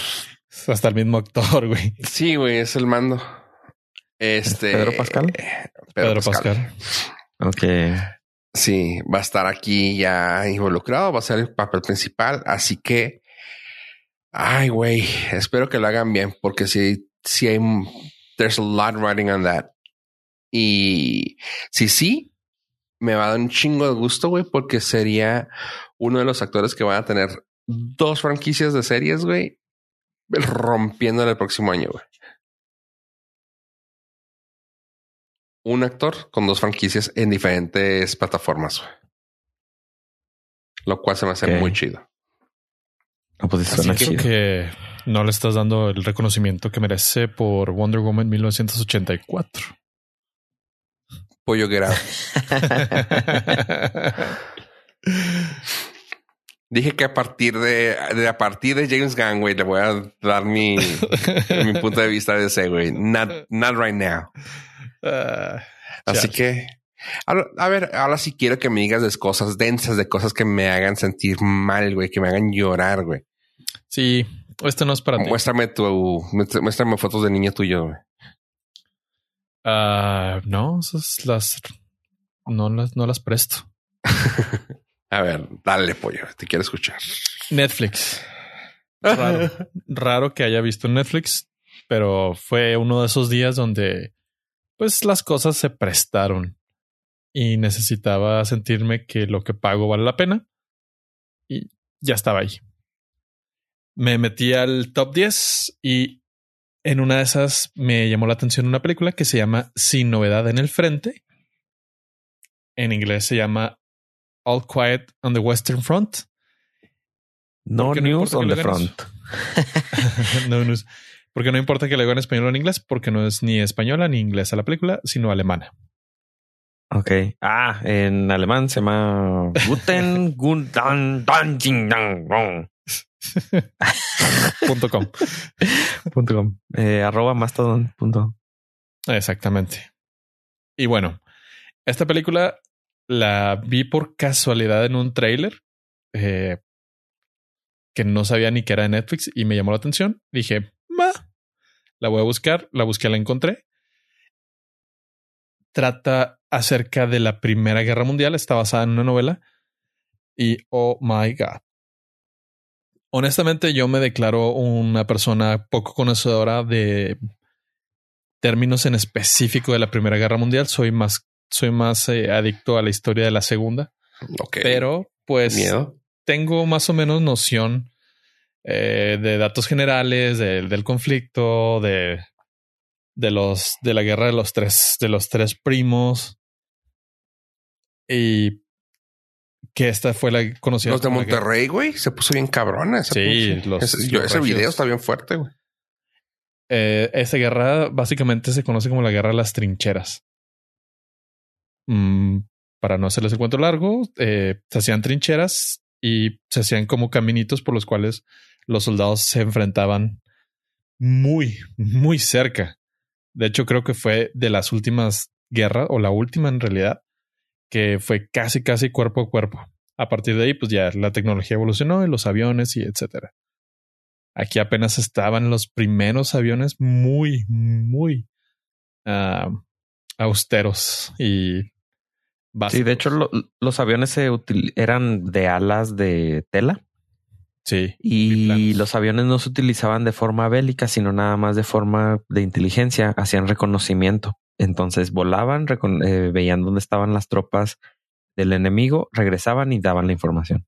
Hasta el mismo actor, güey. Sí, güey, es el mando. Este. Pedro Pascal. Pedro, Pascal. Ok. Sí, va a estar aquí ya involucrado, va a ser el papel principal. Así que Ay, güey, espero que lo hagan bien, porque si, si hay, there's a lot writing on that. Y si sí, me va a dar un chingo de gusto, güey, porque sería uno de los actores que van a tener dos franquicias de series, güey, rompiendo el próximo año, güey. Un actor con dos franquicias en diferentes plataformas. Lo cual se me hace muy chido. No, pues Así que no le estás dando el reconocimiento que merece por Wonder Woman 1984. Pollo Get Dije que a partir de, a partir de James Gunn, güey, le voy a dar mi, mi punto de vista de ese, güey. Not, not right now. Ah, Así que, a, ver, ahora sí quiero que me digas de cosas densas, de cosas que me hagan sentir mal, güey, que me hagan llorar, güey. Sí, esto no es para ti. Muéstrame tu, muéstrame fotos de niño tuyo, güey. Ah, no, esas las, no las, no las presto. a ver, dale, pollo, te quiero escuchar. Netflix. Raro, raro que haya visto Netflix, pero fue uno de esos días donde pues las cosas se prestaron y necesitaba sentirme que lo que pago vale la pena y ya estaba ahí. Me metí al top 10 y en una de esas me llamó la atención una película que se llama Sin novedad en el frente. En inglés se llama All Quiet on the Western Front. No news on the front. no news. Porque no importa que le haga en español o en inglés, porque no es ni española ni inglesa la película, sino alemana. Ok. Ah, en alemán se llama Guten Gundan punto com. punto com. Eh, arroba mastodon. Punto. Exactamente. Y bueno, esta película la vi por casualidad en un trailer eh, que no sabía ni que era de Netflix y me llamó la atención. Dije, va, la voy a buscar, la busqué, la encontré. Trata acerca de la Primera Guerra Mundial, está basada en una novela y oh my god. Honestamente, yo me declaro una persona poco conocedora de términos en específico de la Primera Guerra Mundial. Soy más, soy más eh, adicto a la historia de la Segunda. Ok. Pero, pues, Miedo. tengo más o menos noción eh, de datos generales de- del conflicto, de, de los de la guerra de los tres, de los tres primos. Y que esta fue la conocida. Los de Monterrey, güey, se puso bien cabrona. esa Sí, los- ese, yo- los ese video está bien fuerte, güey. Eh, esa guerra básicamente se conoce como la guerra de las trincheras. Mm, para no hacerles el cuento largo, eh, se hacían trincheras y se hacían como caminitos por los cuales los soldados se enfrentaban muy, muy cerca. De hecho, creo que fue de las últimas guerras, o la última en realidad, que fue casi, casi cuerpo a cuerpo. A partir de ahí, pues ya la tecnología evolucionó y los aviones y etcétera. Aquí apenas estaban los primeros aviones muy, muy ah, austeros y básicos. Sí, de hecho, lo- los aviones se eran de alas de tela sí, y los aviones no se utilizaban de forma bélica, sino nada más de forma de inteligencia. Hacían reconocimiento. Entonces volaban, eh, veían dónde estaban las tropas del enemigo, regresaban y daban la información.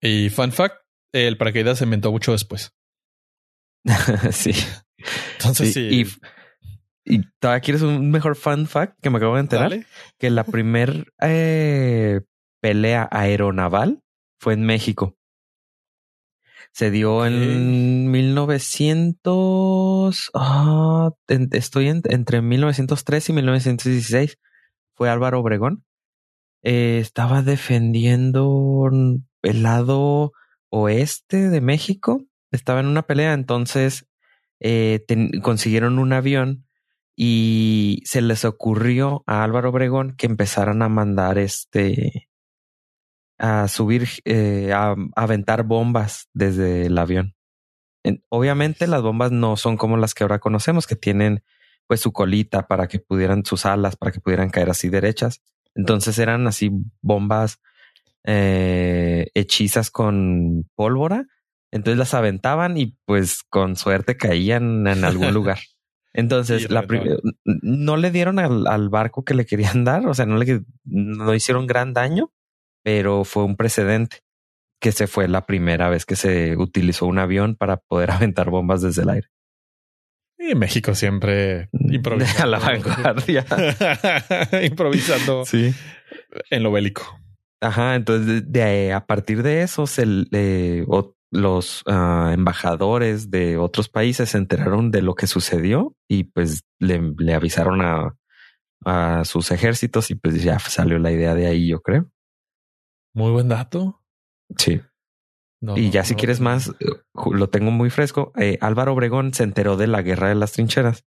Y fun fact, el paracaídas se inventó mucho después. sí. Entonces sí, Y, y todavía quieres un mejor fun fact que me acabo de enterar dale. que la primer eh, pelea aeronaval fue en México. Se dio en 1900. ah, en- estoy en- entre 1903 y 1916. Fue Álvaro Obregón. Eh, estaba defendiendo el lado oeste de México. Estaba en una pelea, entonces eh, ten- consiguieron un avión y se les ocurrió a Álvaro Obregón que empezaran a mandar este a subir eh, a, a aventar bombas desde el avión. En- obviamente las bombas no son como las que ahora conocemos que tienen pues su colita para que pudieran sus alas para que pudieran caer así derechas. Entonces eran así bombas eh, hechizas con pólvora. Entonces las aventaban y pues con suerte caían en algún lugar. Entonces, Y la no le dieron al, al barco que le querían dar, o sea, no le no hicieron gran daño, pero fue un precedente que se fue la primera vez que se utilizó un avión para poder aventar bombas desde el aire. Y México siempre improvisando. A la vanguardia. improvisando Sí. en lo bélico. Ajá, entonces de, de- a partir de eso se o- los ah, embajadores de otros países se enteraron de lo que sucedió y pues le, le avisaron a, a sus ejércitos y pues ya salió la idea de ahí, yo creo. Muy buen dato. Sí. No, y ya no, si no quieres más, eh, lo tengo muy fresco. Eh, Álvaro Obregón se enteró de la guerra de las trincheras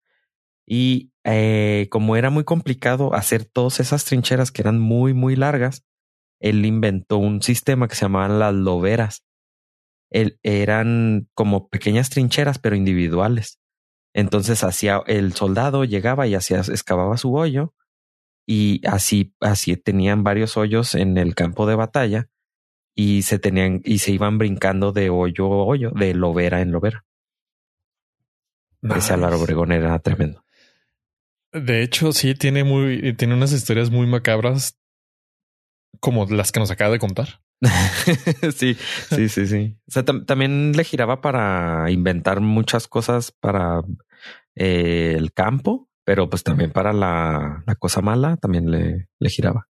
y eh, como era muy complicado hacer todas esas trincheras que eran muy, muy largas, él inventó un sistema que se llamaban las loberas. Él, eran como pequeñas trincheras, pero individuales. Entonces hacía el soldado llegaba y hacía, excavaba su hoyo y así, así tenían varios hoyos en el campo de batalla y se tenían y se iban brincando de hoyo a hoyo, de lobera en lobera. Ese Nice. Álvaro Obregón era tremendo. De hecho, sí, tiene muy, tiene unas historias muy macabras como las que nos acaba de contar. sí, sí, sí, sí. O sea, tam- también le giraba para inventar muchas cosas para eh, el campo, pero pues también para la, la cosa mala también le, le giraba.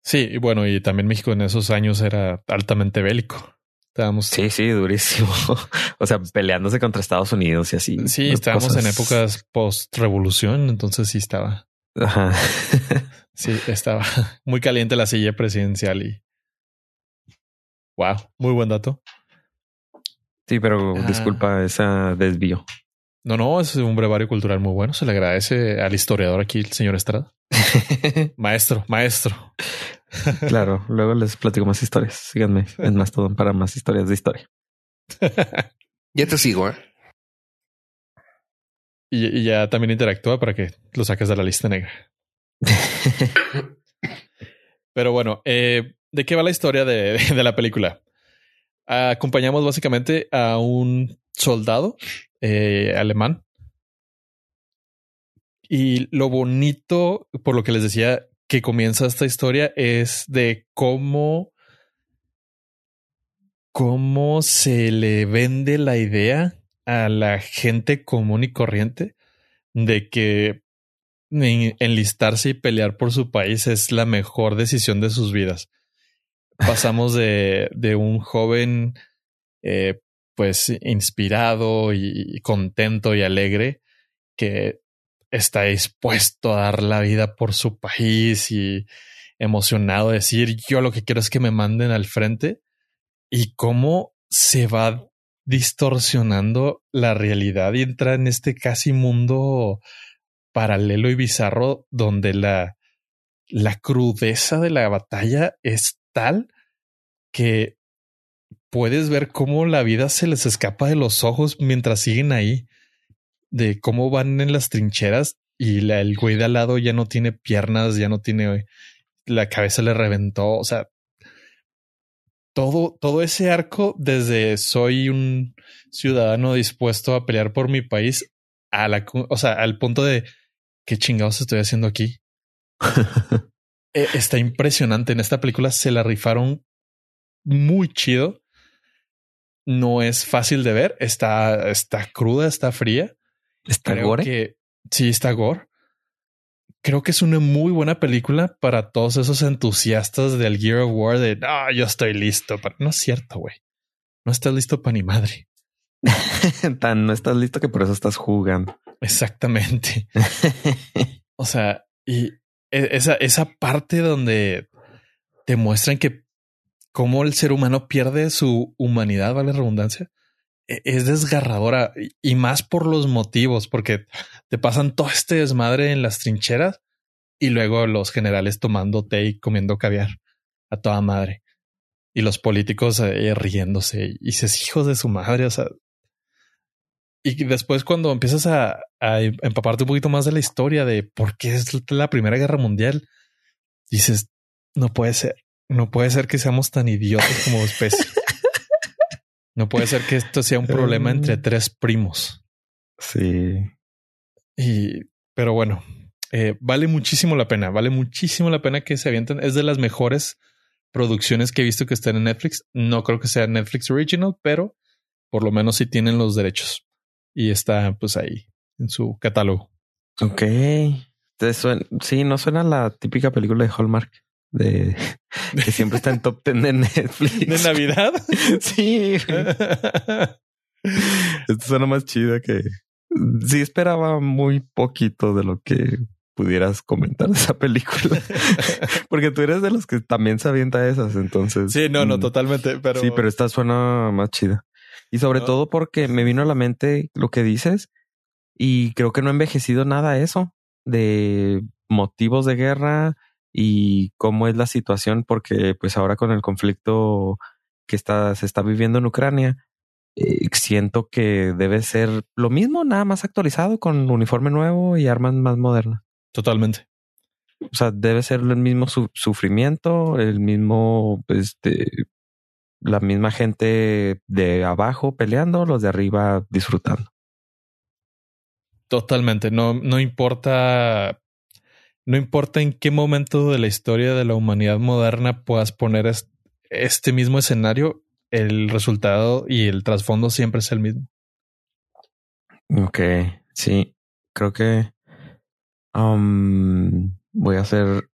Sí, y bueno, y también México en esos años era altamente bélico. Estábamos, Sí, sí, durísimo. o sea, peleándose contra Estados Unidos y así. sí, estábamos Cosas- en épocas post revolución, entonces sí estaba, Ajá. sí, estaba muy caliente la silla presidencial y wow, muy buen dato. Sí, pero Ah. disculpa esa desvío. No, no, es un brevario cultural muy bueno. Se le agradece al historiador aquí, el señor Estrada. maestro, maestro. claro, luego les platico más historias. Síganme en Mastodon para más historias de historia. ya te sigo, ¿eh? Y, ya también interactúa para que lo saques de la lista negra. Pero bueno, eh, ¿de qué va la historia de, la película? Acompañamos básicamente a un soldado eh, alemán. Y lo bonito, por lo que les decía, que comienza esta historia es de cómo, cómo se le vende la idea a la gente común y corriente de que enlistarse y pelear por su país es la mejor decisión de sus vidas. Pasamos de, de un joven eh, pues inspirado y contento y alegre que está dispuesto a dar la vida por su país y emocionado de decir yo lo que quiero es que me manden al frente y cómo se va distorsionando la realidad y entra en este casi mundo paralelo y bizarro donde la, la crudeza de la batalla es tal que puedes ver cómo la vida se les escapa de los ojos mientras siguen ahí, de cómo van en las trincheras y la, el güey de al lado ya no tiene piernas, ya no tiene, la cabeza le reventó, o sea, todo, todo ese arco desde soy un ciudadano dispuesto a pelear por mi país a la, o sea, al punto de qué chingados estoy haciendo aquí. E, está impresionante. En esta película se la rifaron muy chido. No es fácil de ver. Está, está cruda, está fría. Está gore. Que, sí, está gore creo que es una muy buena película para todos esos entusiastas del Gear of War de no, yo estoy listo. Pero no es cierto, güey. No estás listo para ni madre. Tan no estás listo que por eso estás jugando. Exactamente. o sea, y e, esa, esa parte donde te muestran que cómo el ser humano pierde su humanidad, vale redundancia, e, es desgarradora y más por los motivos, porque te pasan todo este desmadre en las trincheras y luego los generales tomando té y comiendo caviar a toda madre y los políticos eh, riéndose y se hijos de su madre. O sea, y después cuando empiezas a, a, empaparte un poquito más de la historia de por qué es la Primera Guerra Mundial, dices, no puede ser, no puede ser que seamos tan idiotas como especie. No puede ser que esto sea un problema entre mm. tres primos. Sí. Y, pero bueno, eh, vale muchísimo la pena, vale muchísimo la pena que se avienten. Es de las mejores producciones que he visto que estén en Netflix. No creo que sea Netflix Original, pero por lo menos sí tienen los derechos y está pues ahí en su catálogo. Ok. sí, no suena la típica película de Hallmark de que siempre está en top 10 de Netflix. ¿De Navidad? sí. Esto suena más chido que sí esperaba muy poquito de lo que pudieras comentar de esa película. Porque tú eres de los que también se avienta esas, entonces. Sí, no, no, mm, totalmente. Pero sí, pero esta suena más chida. Y sobre todo porque me vino a la mente lo que dices y creo que no ha envejecido nada eso de motivos de guerra, y cómo es la situación, porque pues ahora con el conflicto que está, se está viviendo en Ucrania, eh, siento que debe ser lo mismo, nada más actualizado con uniforme nuevo y armas más modernas. Totalmente. O sea, debe ser el mismo sufrimiento, el mismo, este, la misma gente de abajo peleando, los de arriba disfrutando. Totalmente. No, no importa no importa en qué momento de la historia de la humanidad moderna puedas poner este mismo escenario, el resultado y el trasfondo siempre es el mismo. Ok, sí, creo que um, voy a hacer...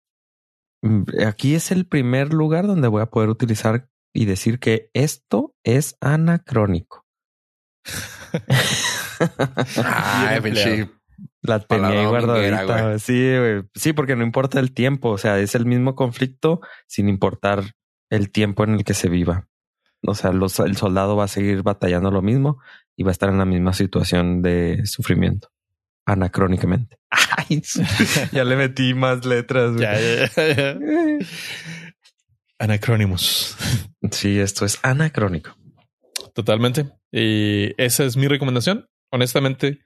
Aquí es el primer lugar donde voy a poder utilizar y decir que esto es anacrónico. Ay, la tenía ahí guardadita. Sí, Sí, porque no importa el tiempo. O sea, es el mismo conflicto sin importar el tiempo en el que se viva. O sea, los, el soldado va a seguir batallando lo mismo y va a estar en la misma situación de sufrimiento. anacrónicamente. Ay, ya le metí más letras. güey. Ya, ya, ya, ya. Anacrónimos. Sí, esto es anacrónico. Totalmente. Y esa es mi recomendación. Honestamente,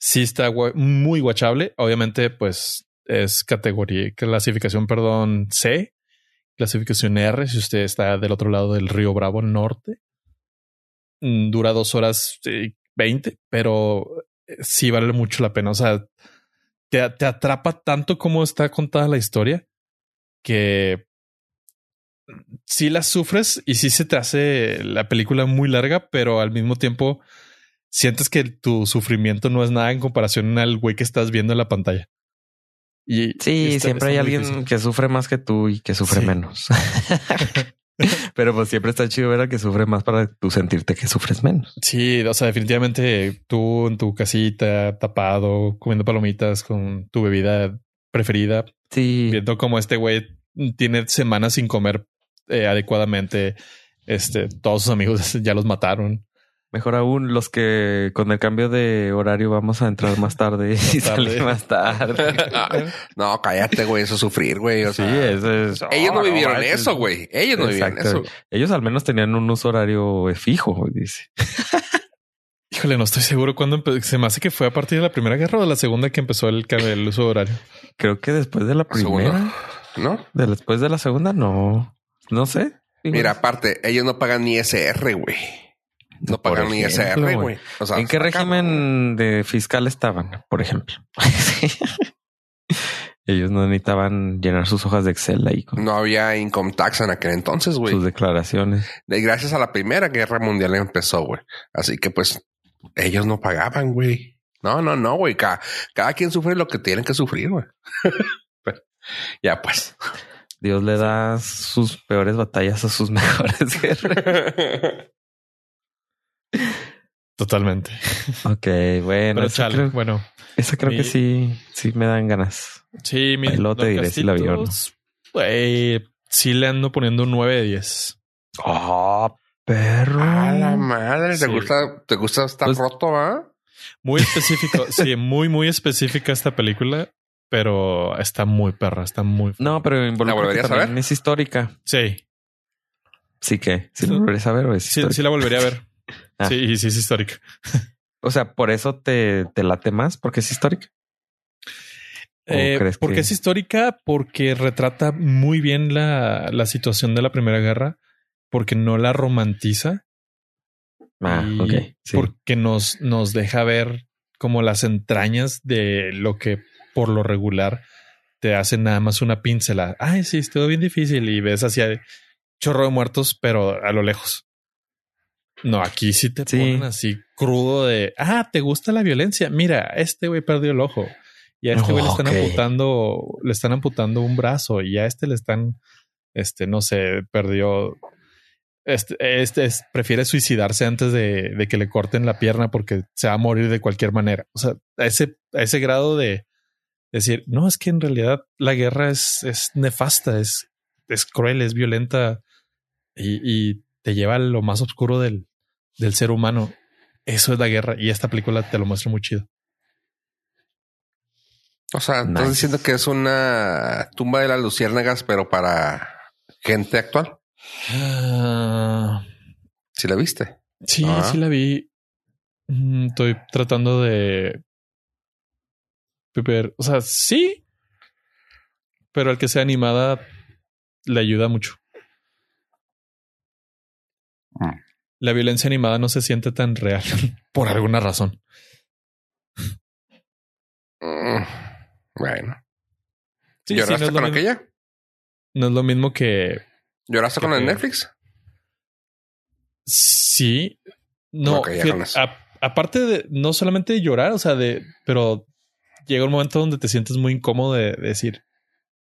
sí está muy guachable. Obviamente, pues es categoría, clasificación, perdón, C, clasificación R, si usted está del otro lado del río Bravo Norte. Mm, Dura dos horas y veinte, pero eh, sí vale mucho la pena. O sea, te, te atrapa tanto como está contada la historia que sí la sufres y sí se te hace la película muy larga, pero al mismo tiempo sientes que tu sufrimiento no es nada en comparación al güey que estás viendo en la pantalla. Y Sí, está- siempre hay está alguien difícil. que sufre más que tú y que sufre Sí. menos. Pero pues siempre está chido ver al que sufre más para tú sentirte que sufres menos. Sí, o sea, definitivamente tú en tu casita, tapado, comiendo palomitas con tu bebida preferida, Sí, viendo como este güey tiene semanas sin comer eh, adecuadamente. Este, todos sus amigos ya los mataron. Mejor aún los que con el cambio de horario vamos a entrar más tarde y salir más tarde. No, cállate, güey. Eso es sufrir, güey. O Sí, sea, eso es. ellos no vivieron eso, güey. Ellos no vivieron eso. Ellos al menos tenían un uso horario fijo, dice. Híjole, no estoy seguro cuándo se me hace que fue a partir de la primera guerra o de la segunda que empezó el, cambio del uso horario. Creo que después de la primera, Segunda. ¿No? de después de la segunda, no, no sé. Mira, aparte, ellos no pagan ni SR, güey. No Por pagan ni ejemplo, SR, güey. O sea, ¿En qué régimen de fiscal estaban, por ejemplo? Ellos no necesitaban llenar sus hojas de Excel ahí con No había income tax en aquel entonces, güey. sus declaraciones. Y gracias a la Primera Guerra Mundial empezó, güey. Así que pues ellos no pagaban, güey. No, no, no, güey. Cada, cada quien sufre lo que tienen que sufrir, güey. Ya pues. Dios le da sus peores batallas a sus mejores guerras. Totalmente. ok, bueno, Pero chale, creo, bueno. esa creo mi- que sí, sí me dan ganas. Sí, mi luego te diré si la vi o no. Güey, sí le ando poniendo un 9 de 10. Oh, perro. A la madre, ¿te Sí. gusta, te gusta estar Pues- roto, ah? Muy específico. sí, muy, muy específica esta película, pero está muy perra, está muy. No, pero involucra que volverías a ver? es histórica. Sí, Sí que, si lo volverías a ver o es sí, sí la volvería a ver. Ah. Sí, sí, es histórica. O sea, por eso te, te late más porque es histórica. ¿O Eh, porque que- es histórica, porque retrata muy bien la, la situación de la Primera Guerra, porque no la romantiza. Ah, y. Sí. Porque nos, nos deja ver como las entrañas de lo que por lo regular te hacen nada más una pincela. Ay, sí, estuvo bien difícil y ves hacia chorro de muertos, pero a lo lejos. No, aquí sí te Sí. ponen así crudo de, ah, ¿te gusta la violencia? Mira, este güey perdió el ojo y a este güey le están Ok. amputando, le están amputando un brazo y a este le están, este, no sé, perdió este, este es- prefiere suicidarse antes de, de que le corten la pierna porque se va a morir de cualquier manera. O sea, a ese, a ese grado de decir, no, es que en realidad la guerra es, es nefasta, es, es cruel, es violenta y, y te lleva a lo más oscuro del, del ser humano. Eso es la guerra y esta película te lo muestra muy chido. O sea, estás Nice. diciendo que es una tumba de las luciérnagas, pero para gente actual. Ah, Si la viste. sí, Ah. sí la vi. Mm, Estoy tratando de ver, o sea, sí, pero al que sea animada le ayuda mucho. Mm. La violencia animada no se siente tan real por alguna razón. Bueno. Sí, sí, no, ¿Lloraste con aquella? no es lo mismo que ¿Lloraste Que con el Netflix? sí. No, fíjate, a- aparte de no solamente de llorar, o sea, de, pero llega un momento donde te sientes muy incómodo de, de decir,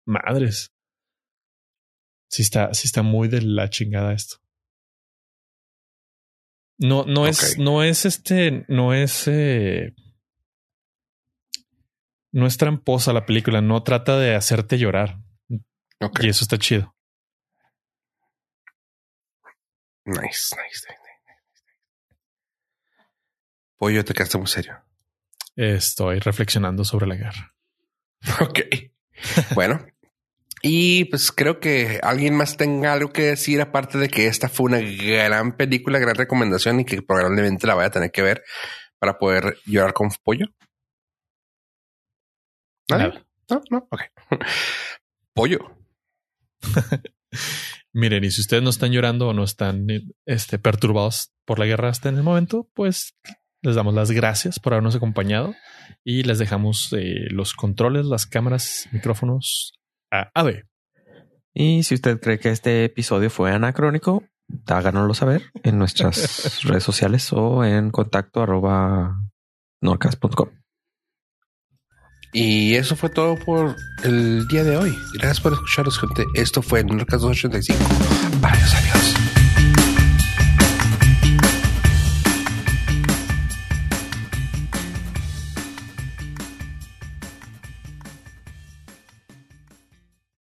madres. Sí está, sí está muy de la chingada esto. No, no es, no es este, no es, eh, no es tramposa la película, no trata de hacerte llorar Ok. y eso está chido. Nice, nice, nice, nice. Pollo, te quedaste muy serio. estoy reflexionando sobre la guerra. Ok. bueno. Y pues creo que alguien más tenga algo que decir, aparte de que esta fue una gran película, gran recomendación y que probablemente la vaya a tener que ver para poder llorar con pollo. ¿Nadie? No, no, ok. pollo. Miren, y si ustedes no están llorando o no están este, perturbados por la guerra hasta en el momento, pues les damos las gracias por habernos acompañado y les dejamos eh, los controles, las cámaras, micrófonos a AVE. Y si usted cree que este episodio fue anacrónico, háganoslo saber en nuestras redes sociales o en contacto arroba norcas.com. Y eso fue todo por el día de hoy. Gracias por escucharnos, gente. Esto fue Norcas 285. Adiós, adiós.